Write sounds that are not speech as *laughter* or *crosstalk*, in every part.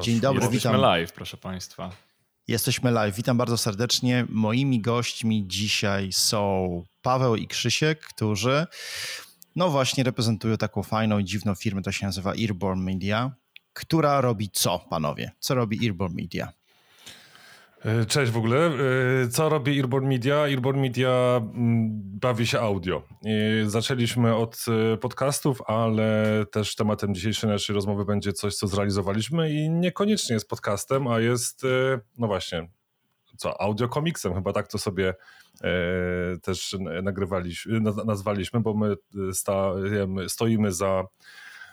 Dzień dobry, Jesteśmy witam. live, proszę Państwa. Jesteśmy live. Witam bardzo serdecznie. Moimi gośćmi dzisiaj są Paweł i Krzysiek, którzy no właśnie reprezentują taką fajną i dziwną firmę, to się nazywa Earborn Media, która robi co, panowie? Co robi Earborn Media? E, Cześć w ogóle. E, Co robi Earborn Media? Earborn Media mm, bawi się audio. I Zaczęliśmy od e, podcastów, ale też tematem dzisiejszej naszej rozmowy będzie coś, co zrealizowaliśmy i niekoniecznie jest podcastem, a jest, e, no właśnie, co, audiokomiksem, chyba tak to sobie e, też nagrywaliśmy, naz- nazwaliśmy, bo my stoimy za,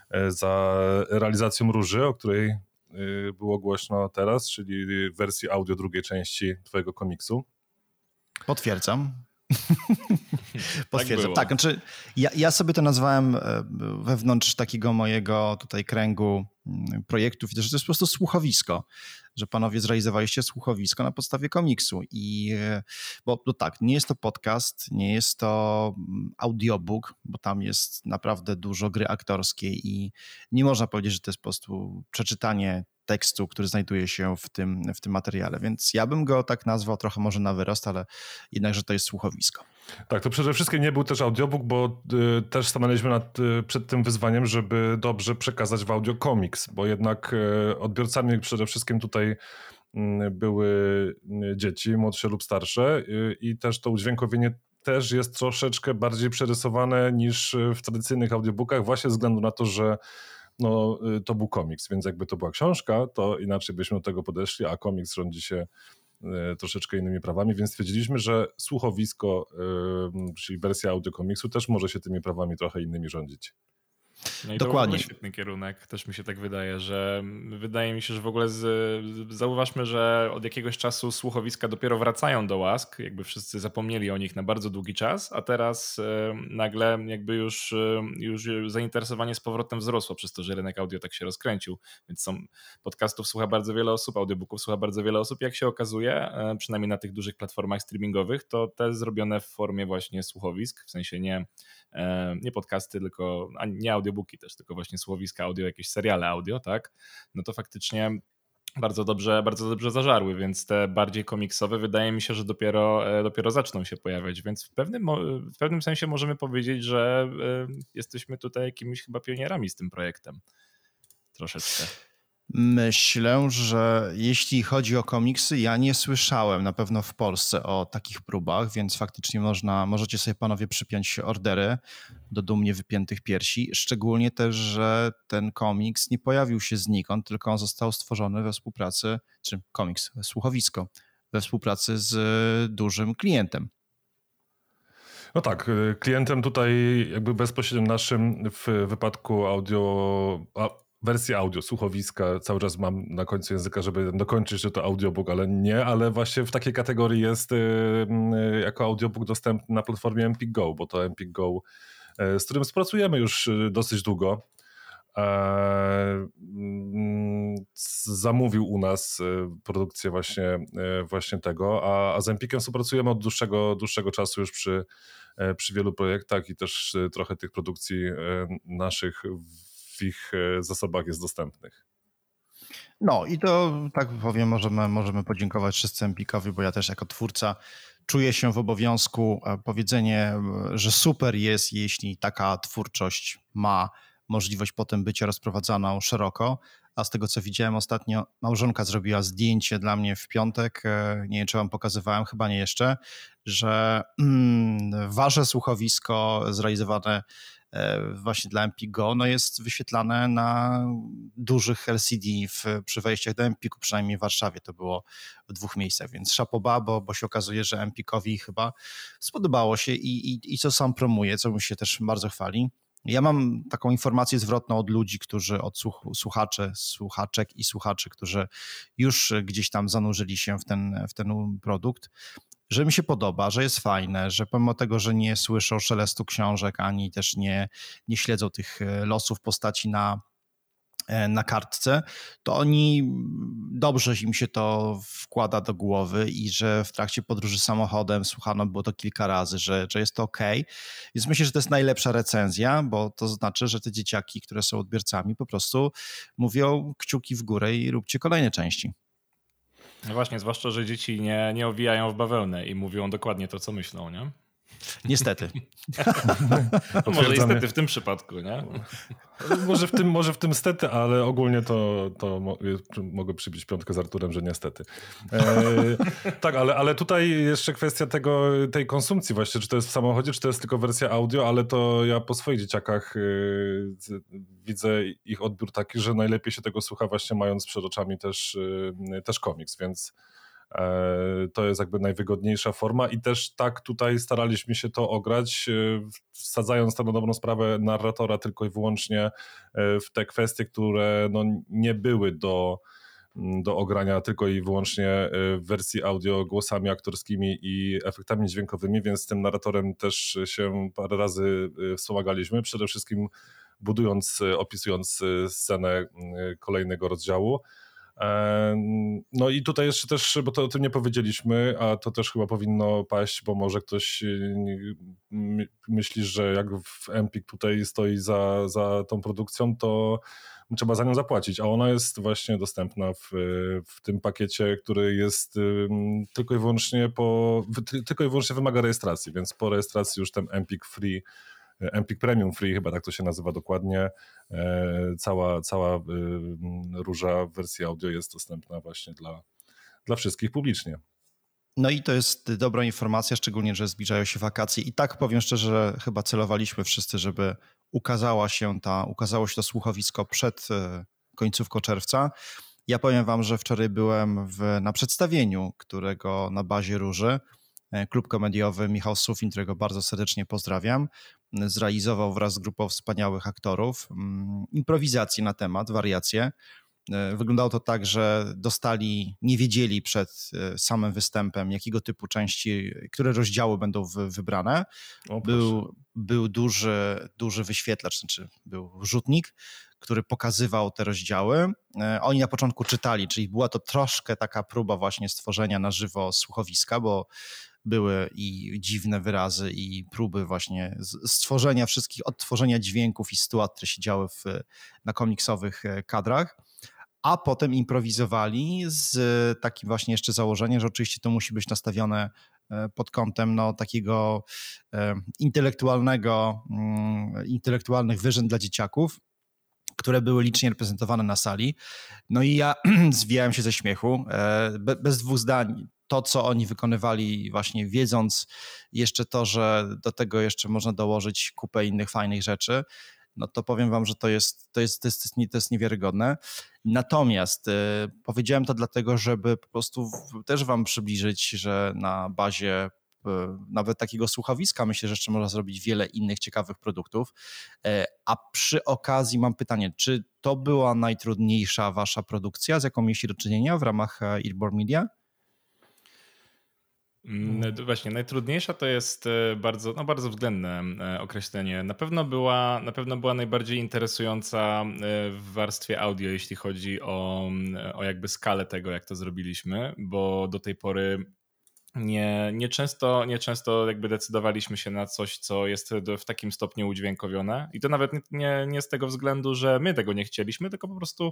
e, za realizacją Róży, o której było głośno teraz, czyli wersji audio drugiej części twojego komiksu. Potwierdzam. *laughs* Potwierdzam. było. Tak, znaczy ja, ja sobie to nazwałem e, wewnątrz takiego mojego tutaj kręgu mm, projektów, że to jest po prostu słuchowisko, że panowie zrealizowaliście słuchowisko na podstawie komiksu. I e, bo no tak, nie jest to podcast, nie jest to mm, audiobook, bo tam jest naprawdę dużo gry aktorskiej i nie można powiedzieć, że to jest po prostu przeczytanie tekstu, który znajduje się w tym, w tym materiale, więc ja bym go tak nazwał trochę może na wyrost, ale jednakże to jest słuchowisko. Tak, to przede wszystkim nie był też audiobook, bo y, też stanęliśmy nad, y, przed tym wyzwaniem, żeby dobrze przekazać w audio komiks, bo jednak y, odbiorcami przede wszystkim tutaj mm, były y, dzieci, młodsze lub starsze y, i też to udźwiękowienie też jest troszeczkę bardziej przerysowane niż y, w tradycyjnych audiobookach właśnie ze względu na to, że no, y, to był komiks, więc jakby to była książka, to inaczej byśmy do tego podeszli, a komiks rządzi się y, troszeczkę innymi prawami, więc stwierdziliśmy, że słuchowisko, czyli wersja audiokomiksu też może się tymi prawami trochę innymi rządzić. No i Dokładnie. To świetny kierunek, też mi się tak wydaje, że wydaje mi się, że w ogóle z, zauważmy, że od jakiegoś czasu słuchowiska dopiero wracają do łask, jakby wszyscy zapomnieli o nich na bardzo długi czas, a teraz e, nagle jakby już, e, już zainteresowanie z powrotem wzrosło przez to, że rynek audio tak się rozkręcił, więc są podcastów słucha bardzo wiele osób, audiobooków słucha bardzo wiele osób, jak się okazuje, e, przynajmniej na tych dużych platformach streamingowych, to te zrobione w formie właśnie słuchowisk, w sensie nie nie podcasty, tylko nie audiobooki też, tylko właśnie słowiska audio, jakieś seriale audio, tak? No to faktycznie bardzo dobrze, bardzo dobrze zażarły, więc te bardziej komiksowe wydaje mi się, że dopiero, e, dopiero zaczną się pojawiać, więc w pewnym, w pewnym sensie możemy powiedzieć, że e, jesteśmy tutaj jakimiś chyba pionierami z tym projektem. Troszeczkę. Myślę, że jeśli chodzi o komiksy, ja nie słyszałem na pewno w Polsce o takich próbach, więc faktycznie można, możecie sobie panowie przypiąć ordery do dumnie wypiętych piersi. Szczególnie też, że ten komiks nie pojawił się znikąd, tylko on został stworzony we współpracy, czy komiks, słuchowisko, we współpracy z dużym klientem. No tak, y, klientem tutaj jakby bezpośrednio naszym w wypadku audio, a, wersji audio, słuchowiska, cały czas mam na końcu języka, żeby dokończyć, że to audiobook, ale nie, ale właśnie w takiej kategorii jest y, y, jako audiobook dostępny na platformie Empik Go, bo to Empik Go, y, z którym współpracujemy już dosyć długo. E, mm, zamówił u nas produkcję właśnie, właśnie tego, a, a z Empikiem współpracujemy od dłuższego, dłuższego czasu już przy, przy wielu projektach i też trochę tych produkcji naszych ich e, zasobach jest dostępnych. No i to tak powiem, możemy, możemy podziękować wszyscy Empikowi, bo ja też jako twórca czuję się w obowiązku e, powiedzenie, e, że super jest, jeśli taka twórczość ma możliwość potem bycia rozprowadzaną szeroko. A z tego, co widziałem ostatnio, małżonka zrobiła zdjęcie dla mnie w piątek. Nie wiem, czy wam pokazywałem, chyba nie jeszcze, że mm, wasze słuchowisko zrealizowane właśnie dla Empigo, no jest wyświetlane na dużych LCD w, przy wejściach do Empiku, przynajmniej w Warszawie to było w dwóch miejscach, więc szapoba, bo, bo się okazuje, że Empikowi chyba spodobało się i, i, i co sam promuje, co mi się też bardzo chwali. Ja mam taką informację zwrotną od ludzi, którzy, od słuch, słuchaczy, słuchaczek i słuchaczy, którzy już gdzieś tam zanurzyli się w ten, w ten produkt, że mi się podoba, że jest fajne, że pomimo tego, że nie słyszą szelestu książek, ani też nie, nie śledzą tych e, losów postaci na, E, na kartce, to oni dobrze im się to wkłada do głowy i że w trakcie podróży samochodem słuchano było to kilka razy, że, że jest to ok. Więc myślę, że to jest najlepsza recenzja, bo to znaczy, że te dzieciaki, które są odbiorcami, po prostu mówią kciuki w górę i róbcie kolejne części. No właśnie, zwłaszcza, że dzieci nie, nie owijają w bawełnę i mówią dokładnie to, co myślą, nie? Niestety. *laughs* może niestety w tym przypadku, nie? może, w tym, może w tym stety, ale ogólnie to, to mogę przybić piątkę z Arturem, że niestety. E, *laughs* tak, ale, ale tutaj jeszcze kwestia tego, tej konsumpcji właśnie, czy to jest w samochodzie, czy to jest tylko wersja audio, ale to ja po swoich dzieciakach y, widzę ich odbiór taki, że najlepiej się tego słucha właśnie mając przed oczami też, y, też komiks, więc to jest jakby najwygodniejsza forma i też tak tutaj staraliśmy się to ograć, e, wsadzając to na dobrą sprawę narratora tylko i wyłącznie e, w te kwestie, które no nie były do, mm, do ogrania tylko i wyłącznie w wersji audio głosami aktorskimi i efektami dźwiękowymi, więc z tym narratorem też się parę razy wspomagaliśmy. Przede wszystkim budując, opisując scenę kolejnego rozdziału. No i tutaj jeszcze też, bo to o tym nie powiedzieliśmy, a to też chyba powinno paść, bo może ktoś y, myśli, że jak w Empik tutaj stoi za, za tą produkcją, to trzeba za nią zapłacić, a ona jest właśnie dostępna w, w tym pakiecie, który jest tylko i wyłącznie po, tylko i wyłącznie wymaga rejestracji, więc po rejestracji już ten Empik Free Empik Premium Free, chyba tak to się nazywa dokładnie. E, cała, cała y, róża wersji audio jest dostępna właśnie dla, dla wszystkich publicznie. No i to jest dobra informacja, szczególnie, że zbliżają się wakacje. I tak powiem szczerze, chyba celowaliśmy wszyscy, żeby ukazała się ta, ukazało się to słuchowisko przed e, końcówką czerwca. Ja powiem wam, że wczoraj byłem w, na przedstawieniu, którego na bazie Róży e, klub komediowy Michał Sufin, którego bardzo serdecznie pozdrawiam, zrealizował wraz z grupą wspaniałych aktorów mm, improwizację na temat, wariacje. E, wyglądało to tak, że dostali, nie wiedzieli przed e, samym występem, jakiego typu części, które rozdziały będą wybrane. O, był, był duży, duży wyświetlacz, znaczy był rzutnik, który pokazywał te rozdziały. E, oni na początku czytali, czyli była to troszkę taka próba właśnie stworzenia na żywo słuchowiska, bo były i dziwne wyrazy i próby właśnie stworzenia wszystkich, odtworzenia dźwięków i sytuacji, które się działy w, na komiksowych e, kadrach a potem improwizowali z takim właśnie jeszcze założeniem, że oczywiście to musi być nastawione e, pod kątem no, takiego e, intelektualnego, mm, intelektualnych wyżyn dla dzieciaków, które były licznie reprezentowane na sali. No i ja *clears throat* zwijałem się ze śmiechu, bez dwóch zdań to, co oni wykonywali, właśnie wiedząc jeszcze to, że do tego jeszcze można dołożyć kupę innych fajnych rzeczy, no to powiem wam, że to jest, to jest, to jest, to jest niewiarygodne. Natomiast y, powiedziałem to dlatego, żeby po prostu też wam przybliżyć, że na bazie y, nawet takiego słuchowiska myślę, że jeszcze można zrobić wiele innych ciekawych produktów. Y, a przy okazji mam pytanie, czy to była najtrudniejsza wasza produkcja, z jaką mieliście do czynienia w ramach Earborn Media? Mm, właśnie, najtrudniejsza to jest e, bardzo, no bardzo względne e, określenie. Na pewno, była, na pewno była najbardziej interesująca e, w warstwie audio, jeśli chodzi o, o jakby skalę tego, jak to zrobiliśmy, bo do tej pory nie, nie, często, nie często jakby decydowaliśmy się na coś, co jest w takim stopniu udźwiękowione. I to nawet nie, nie z tego względu, że my tego nie chcieliśmy, tylko po prostu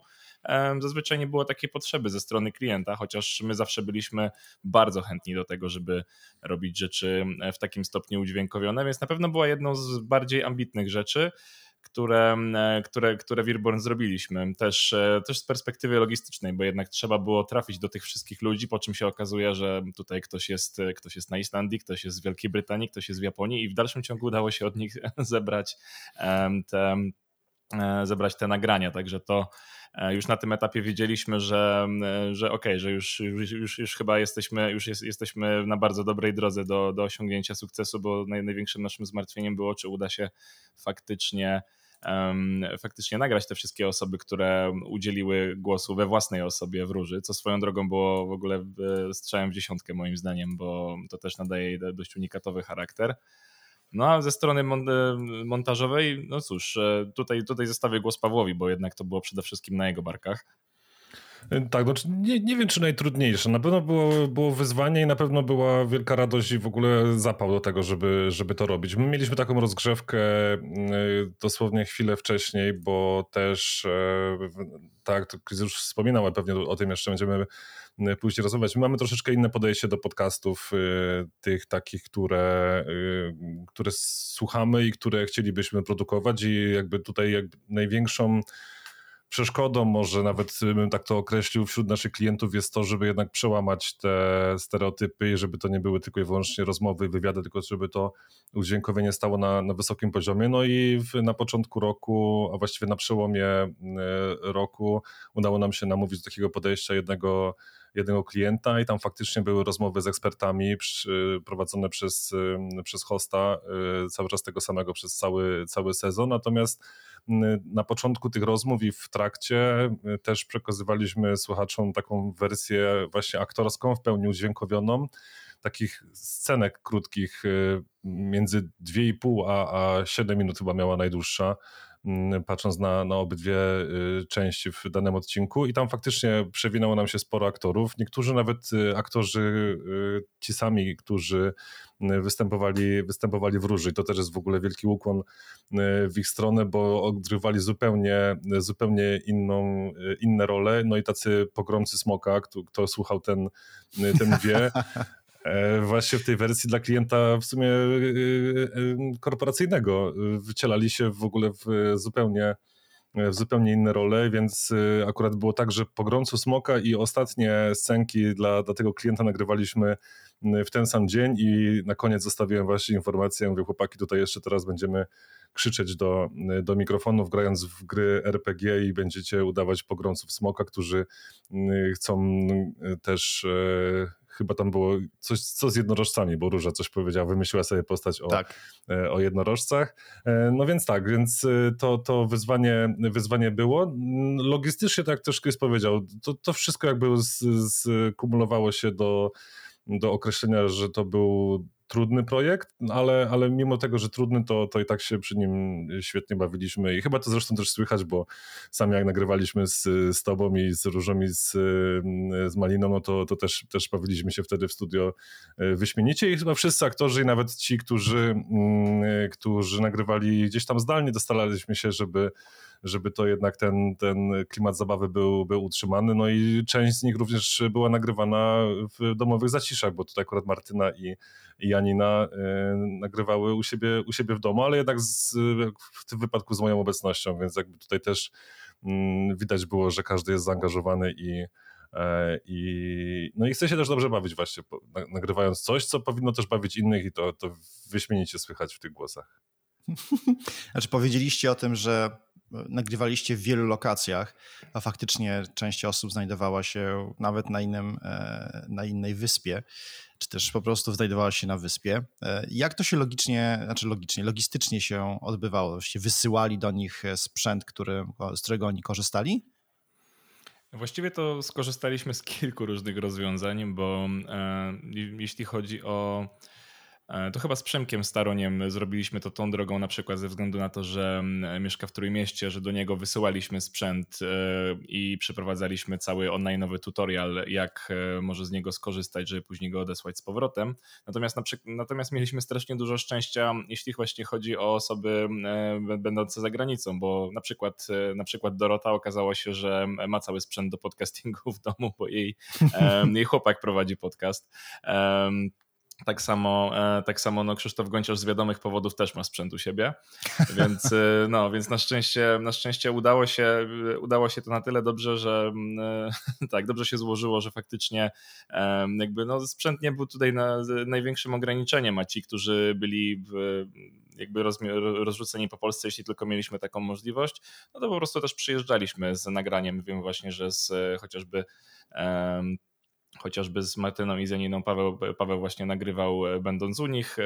um, zazwyczaj nie było takiej potrzeby ze strony klienta, chociaż my zawsze byliśmy bardzo chętni do tego, żeby robić rzeczy w takim stopniu udźwiękowione, więc na pewno była jedną z bardziej ambitnych rzeczy które, e, które, które Wirborn zrobiliśmy. Też, e, też z perspektywy logistycznej, bo jednak trzeba było trafić do tych wszystkich ludzi, po czym się okazuje, że tutaj ktoś jest, e, ktoś jest na Islandii, ktoś jest z Wielkiej Brytanii, ktoś jest w Japonii i w dalszym ciągu udało się od nich *laughs* zebrać te, zebrać te nagrania. Także to już na tym etapie wiedzieliśmy, że, że okej, okay, że już, już, już, już chyba jesteśmy, już jest, jesteśmy na bardzo dobrej drodze do, do osiągnięcia sukcesu, bo naj, największym naszym zmartwieniem było, czy uda się faktycznie faktycznie nagrać te wszystkie osoby, które udzieliły głosu we własnej osobie w Róży, co swoją drogą było w ogóle strzałem w dziesiątkę moim zdaniem, bo to też nadaje dość unikatowy charakter. No a ze strony montażowej, no cóż, tutaj, tutaj zostawię głos Pawłowi, bo jednak to było przede wszystkim na jego barkach. Tak, znaczy nie, nie wiem, czy najtrudniejsze. Na pewno było, było wyzwanie i na pewno była wielka radość i w ogóle zapał do tego, żeby, żeby to robić. My mieliśmy taką rozgrzewkę y, dosłownie chwilę wcześniej, bo też, e, tak, już wspominał, ale pewnie o tym jeszcze będziemy y, później rozmawiać. My mamy troszeczkę inne podejście do podcastów, y, tych takich, które, które słuchamy i które chcielibyśmy produkować i jakby tutaj jakby największą przeszkodą, może nawet bym tak to określił, wśród naszych klientów jest to, żeby jednak przełamać te stereotypy i żeby to nie były tylko i wyłącznie rozmowy i wywiady, tylko żeby to udźwiękowienie stało na, na wysokim poziomie. No i w, na początku roku, a właściwie na przełomie e, roku udało nam się namówić do takiego podejścia jednego jednego klienta i tam faktycznie były rozmowy z ekspertami prowadzone przez, przez hosta e, cały czas tego samego przez cały, cały sezon. Natomiast na początku tych rozmów i w trakcie y, też przekazywaliśmy słuchaczom taką wersję właśnie aktorską, w pełni udźwiękowioną, takich scenek krótkich, y, między 2,5 a, a 7 minut chyba miała najdłuższa patrząc na, na obydwie y, części w danym odcinku i tam faktycznie przewinęło nam się sporo aktorów. Niektórzy nawet y, aktorzy, y, ci sami, którzy występowali, występowali w Róży. To też jest w ogóle wielki ukłon w ich stronę, bo odgrywali zupełnie, zupełnie inną, inne role. No i tacy pogromcy Smoka, kto, kto słuchał ten, ten wie, *laughs* właśnie w tej wersji dla klienta w sumie e, e, korporacyjnego. Wycielali się w ogóle w zupełnie w zupełnie inne role, więc akurat było tak, że pogromcu smoka i ostatnie scenki dla, dla tego klienta nagrywaliśmy w ten sam dzień i na koniec zostawiłem właśnie informację, mówię chłopaki tutaj jeszcze teraz będziemy krzyczeć do, do mikrofonów grając w gry RPG i będziecie udawać pogromców smoka, którzy chcą też chyba tam było coś co z jednorożcami, bo Róża coś powiedziała, wymyśliła sobie postać o, tak. E, o jednorożcach. E, no więc tak, więc e, to, to wyzwanie, wyzwanie było. Logistycznie, tak jak też Chris powiedział, to, to wszystko jakby skumulowało się do, do określenia, że to był trudny projekt, ale, ale mimo tego, że trudny, to, to i tak się przy nim świetnie bawiliśmy. I chyba to zresztą też słychać, bo sami jak nagrywaliśmy z, z tobą i z Różą i z, z Maliną, no to, to też, też bawiliśmy się wtedy w studio e, wyśmienicie. I chyba wszyscy aktorzy i nawet ci, którzy, mm, którzy nagrywali gdzieś tam zdalnie, dostaraliśmy się, żeby żeby to jednak ten, ten klimat zabawy był, był utrzymany. No i część z nich również była nagrywana w domowych zaciszach, bo tutaj akurat Martyna i, i Janina y, nagrywały u siebie, u siebie w domu, ale jednak z, w tym wypadku z moją obecnością, więc jakby tutaj też y, widać było, że każdy jest zaangażowany i, e, i, no i chce się też dobrze bawić właśnie, nagrywając coś, co powinno też bawić innych i to, to wyśmienicie słychać w tych głosach. *laughs* Znaczy powiedzieliście o tym, że nagrywaliście w wielu lokacjach, a faktycznie część osób znajdowała się nawet na, innym, e, na innej wyspie, czy też po prostu znajdowała się na wyspie. E, jak to się logicznie, znaczy logicznie, logistycznie się odbywało? Właściwie wysyłali do nich sprzęt, który, z którego oni korzystali? Właściwie to skorzystaliśmy z kilku różnych rozwiązań, bo e, jeśli chodzi o E, to chyba z Przemkiem Staroniem zrobiliśmy to tą drogą, na przykład ze względu na to, że mm, mieszka w Trójmieście, że do niego wysyłaliśmy sprzęt e, i przeprowadzaliśmy cały online'owy tutorial, jak e, może z niego skorzystać, żeby później go odesłać z powrotem. Natomiast, natomiast mieliśmy strasznie dużo szczęścia, jeśli właśnie chodzi o osoby będące za granicą, bo na przykład, na przykład Dorota okazało się, że ma cały sprzęt do podcastingu w domu, bo jej, jej chłopak prowadzi podcast. Tak samo, e, tak samo no Krzysztof Gonciarz z wiadomych powodów też ma sprzęt u siebie, *laughs* więc, e, no, więc na, szczęście, na szczęście udało się, udało się to na tyle dobrze, że mm, e, *laughs* tak, dobrze się złożyło, że faktycznie jakby no, sprzęt nie był tutaj na, największym ograniczeniem, a ci, którzy byli w, jakby rozrzuceni po Polsce, jeśli tylko mieliśmy taką możliwość, no to po prostu też przyjeżdżaliśmy z nagraniem. Wiem właśnie, że z chociażby chociażby z Martyną i z Janiną Paweł, Paweł właśnie nagrywał e, będąc u nich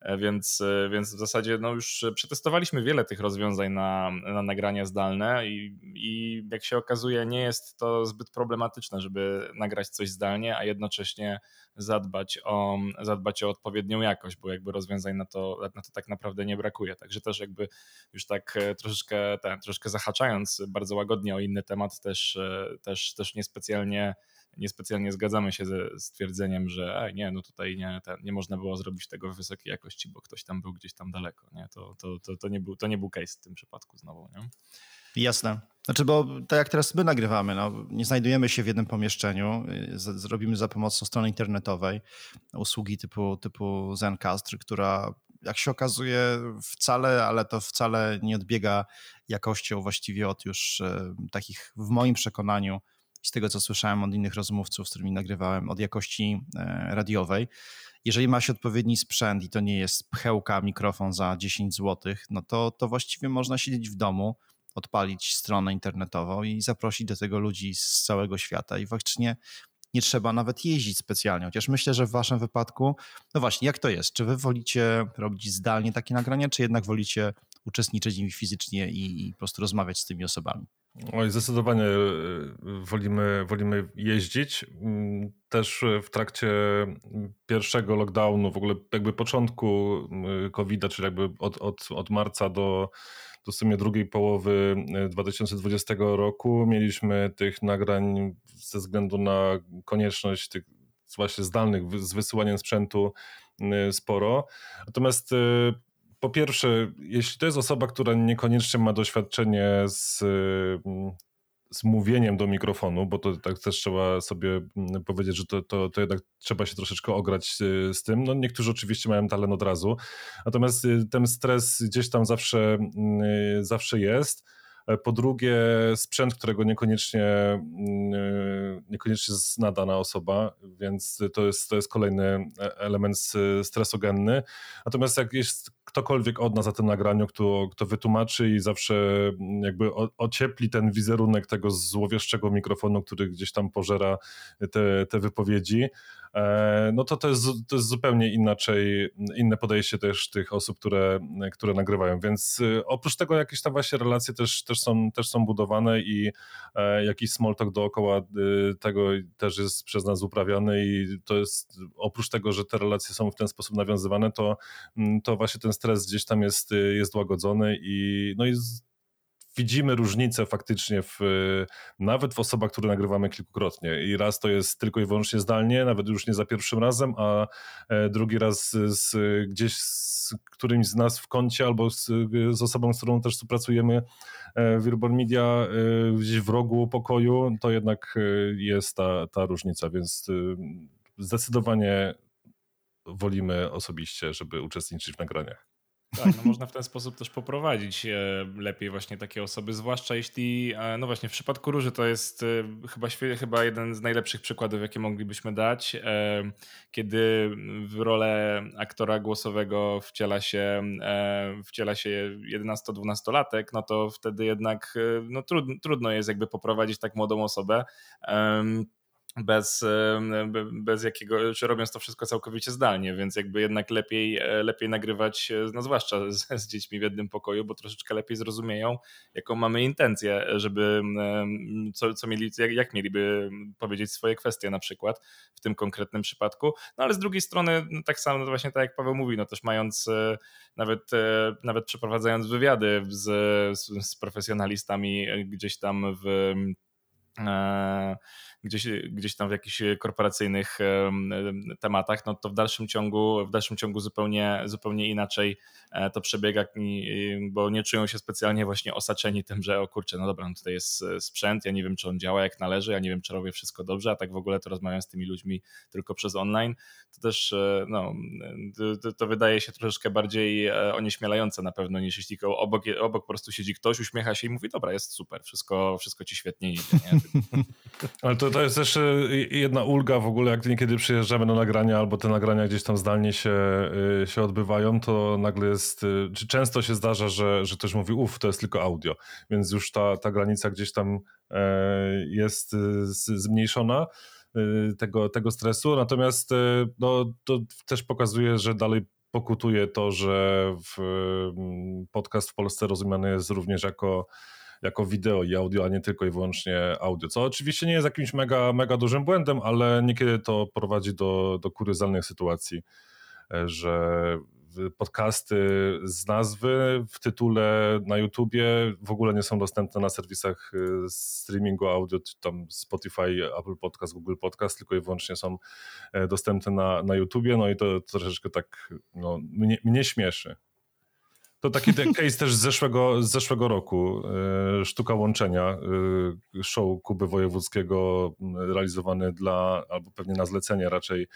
E, więc, e, więc w zasadzie no już przetestowaliśmy wiele tych rozwiązań na, na nagrania zdalne i, i jak się okazuje, nie jest to zbyt problematyczne, żeby nagrać coś zdalnie, a jednocześnie zadbać o, zadbać o odpowiednią jakość, bo jakby rozwiązań na to, na to tak naprawdę nie brakuje. Także też jakby już tak troszeczkę, tak, troszeczkę zahaczając bardzo łagodnie o inny temat, też, też, też niespecjalnie niespecjalnie zgadzamy się ze stwierdzeniem, że a nie, no tutaj nie, nie można było zrobić tego w wysokiej jakości, bo ktoś tam był gdzieś tam daleko. Nie? To, to, to, to, nie, był, to nie był case w tym przypadku znowu. Nie? Jasne. Znaczy, bo tak jak teraz my nagrywamy, no, nie znajdujemy się w jednym pomieszczeniu, y, zrobimy za pomocą strony internetowej usługi typu, typu Zencastr, która jak się okazuje wcale, ale to wcale nie odbiega jakością właściwie od już e, takich w moim przekonaniu z tego, co słyszałem od innych rozmówców, z którymi nagrywałem, od jakości e, radiowej. Jeżeli ma się odpowiedni sprzęt i to nie jest pchełka, mikrofon za 10 zł, no to, to właściwie można siedzieć w domu, odpalić stronę internetową i zaprosić do tego ludzi z całego świata i faktycznie nie trzeba nawet jeździć specjalnie. Chociaż myślę, że w waszym wypadku, no właśnie, jak to jest? Czy wy wolicie robić zdalnie takie nagrania, czy jednak wolicie uczestniczyć w nich fizycznie i, i po prostu rozmawiać z tymi osobami? Oj, zdecydowanie e, wolimy, wolimy jeździć. Mm, też w trakcie pierwszego lockdownu, w ogóle jakby początku COVID-a, czyli jakby od, od, od marca do, do sumie drugiej połowy 2020 e, roku mieliśmy tych nagrań ze względu na konieczność tych właśnie zdalnych z wysyłaniem sprzętu sporo. Natomiast e, po pierwsze, jeśli to jest osoba, która niekoniecznie ma doświadczenie z, mm, z mówieniem do mikrofonu, bo to tak też trzeba sobie mm, powiedzieć, że to, to, to jednak trzeba się troszeczkę ograć y, z tym. No niektórzy oczywiście mają talent od razu, natomiast y, ten stres gdzieś tam zawsze, mm, y, zawsze jest. E, po drugie, sprzęt, którego niekoniecznie, niekoniecznie zna dana osoba, więc to jest, to jest kolejny e, element stresogenny. Natomiast jak jest ktokolwiek od nas na tym nagraniu, kto, kto wytłumaczy i zawsze mm, jakby ociepli ten wizerunek tego złowieszczego mikrofonu, który gdzieś tam pożera te, te wypowiedzi, e, no to to jest, to jest zupełnie inaczej, inne podejście też tych osób, które, które nagrywają, więc y, oprócz tego jakieś tam właśnie relacje też, też, są, też są budowane i e, jakiś small talk dookoła y, tego też jest przez nas uprawiany i to jest oprócz tego, że te relacje są w ten sposób nawiązywane, to, mm, to właśnie ten stres gdzieś tam jest, jest łagodzony i, no i widzimy różnicę faktycznie w, nawet w osobach, które nagrywamy kilkukrotnie. I raz to jest tylko i wyłącznie zdalnie, nawet już nie za pierwszym razem, a e, drugi raz z, gdzieś z którymś z nas w kącie albo z, z osobą, z którą też współpracujemy e, w Urban Media e, gdzieś w rogu pokoju, to jednak jest ta, ta różnica, więc zdecydowanie wolimy osobiście, żeby uczestniczyć w nagraniach. Tak, no można w ten sposób też poprowadzić e, lepiej właśnie takie osoby, zwłaszcza jeśli, e, no właśnie w przypadku Róży to jest e, chyba, chyba jeden z najlepszych przykładów, jakie moglibyśmy dać, kiedy w rolę aktora głosowego wciela się, wciela się 11-12-latek, no to wtedy jednak no, trudno, trudno jest jakby poprowadzić tak młodą osobę bez, bez jakiego, czy robiąc to wszystko całkowicie zdalnie, więc jakby jednak lepiej, e, lepiej nagrywać, e, no zwłaszcza z, *laughs* z, dziećmi w jednym pokoju, bo troszeczkę lepiej zrozumieją, jaką mamy intencję, żeby, co, co mieli, jak, jak mieliby powiedzieć swoje kwestie na przykład w tym konkretnym przypadku, no ale z drugiej strony no tak samo, no właśnie tak jak Paweł mówi, no też mając e, nawet, nawet przeprowadzając wywiady z, z, z profesjonalistami gdzieś tam w gdzieś, gdzieś tam w jakichś korporacyjnych tematach, no to w dalszym ciągu, w dalszym ciągu zupełnie, zupełnie inaczej e, to przebiega, bo nie czują się specjalnie właśnie osaczeni tym, że o kurczę, no dobra, no tutaj jest e, sprzęt, ja nie wiem, czy on działa jak należy, ja nie wiem, czy robię wszystko dobrze, a tak w ogóle to rozmawiam z tymi ludźmi tylko przez online, to też e, no, to, to wydaje się troszeczkę bardziej onieśmielające na pewno niż jeśli obok, obok po prostu siedzi ktoś, uśmiecha się i mówi, dobra, jest super, wszystko, wszystko ci świetnie idzie. *laughs* Ale to, to jest też e, jedna ulga w ogóle, jak niekiedy przyjeżdżamy na nagrania, albo te nagrania gdzieś tam zdalnie się, e, się odbywają, to nagle jest, e, czy często się zdarza, że, że ktoś mówi, uff, to jest tylko audio, więc już ta, ta granica gdzieś tam jest zmniejszona tego, tego stresu, natomiast no, to też pokazuje, że dalej pokutuje to, że w, podcast w Polsce rozumiany jest również jako jako wideo i audio, a nie tylko i wyłącznie audio. Co oczywiście nie jest jakimś mega, mega dużym błędem, ale niekiedy to prowadzi do, do kuriozalnych sytuacji, e, że podcasty z nazwy w tytule na YouTubie w ogóle nie są dostępne na serwisach e, streamingu audio, tam Spotify, Apple Podcast, Google Podcast, tylko i wyłącznie są e, dostępne na, na YouTubie, no i to troszeczkę tak no, mnie, mnie śmieszy. To taki case też z zeszłego, z zeszłego roku. E, sztuka łączenia, e, show Kuby Wojewódzkiego realizowany dla, albo pewnie na zlecenie raczej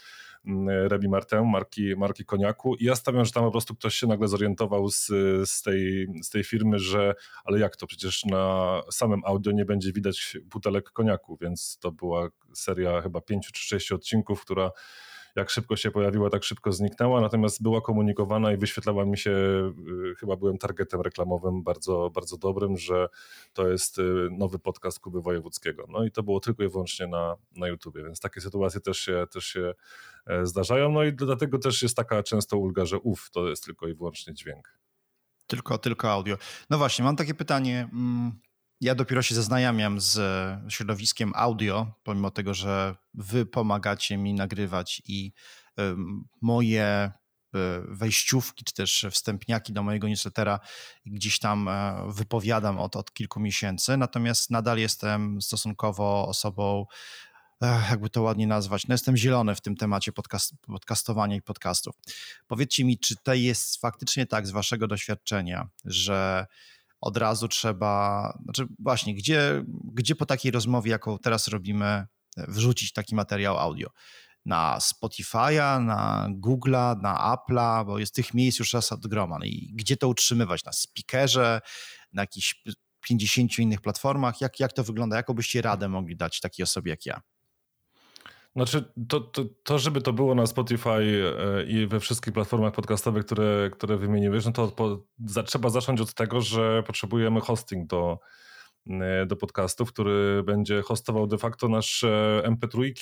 Rebi Martin, marki, marki koniaku i ja stawiam, że tam po prostu ktoś się nagle zorientował z, z, tej, z tej firmy, że ale jak to, przecież na samym audio nie będzie widać butelek koniaku, więc to była seria chyba pięciu czy sześciu odcinków, która jak szybko się pojawiła, tak szybko zniknęła, natomiast była komunikowana i wyświetlała mi się, y, chyba byłem targetem reklamowym bardzo, bardzo dobrym, że to jest y, nowy podcast Kuby Wojewódzkiego. No i to było tylko i wyłącznie na, na YouTubie, więc takie sytuacje też się, też się e, zdarzają, no i dlatego też jest taka często ulga, że uf, to jest tylko i wyłącznie dźwięk. Tylko, tylko audio. No właśnie, mam takie pytanie. Ja dopiero się zaznajamiam z środowiskiem audio, pomimo tego, że wy pomagacie mi nagrywać i moje e, wejściówki, czy też wstępniaki do mojego newslettera gdzieś tam e, wypowiadam od, od kilku miesięcy, natomiast nadal jestem stosunkowo osobą, jakby to ładnie nazwać, no jestem zielony w tym temacie podcast, podcastowania i podcastów. Powiedzcie mi, czy to jest faktycznie tak z waszego doświadczenia, że od razu trzeba, znaczy właśnie, gdzie, gdzie po takiej rozmowie, jaką teraz robimy, wrzucić taki materiał audio? Na Spotify'a, na Google'a, na Apple'a, bo jest tych miejsc już raz od groma. No I gdzie to utrzymywać? Na speakerze, na jakichś 50 innych platformach? Jak, jak to wygląda? Jaką byście radę mogli dać takiej osobie jak ja? Znaczy, to, to, to, żeby to było na Spotify e, i we wszystkich platformach podcastowych, które, które wymieniłeś, no to po, za, trzeba zacząć od tego, że potrzebujemy hosting do, e, do podcastów, który będzie hostował de facto nasze MP3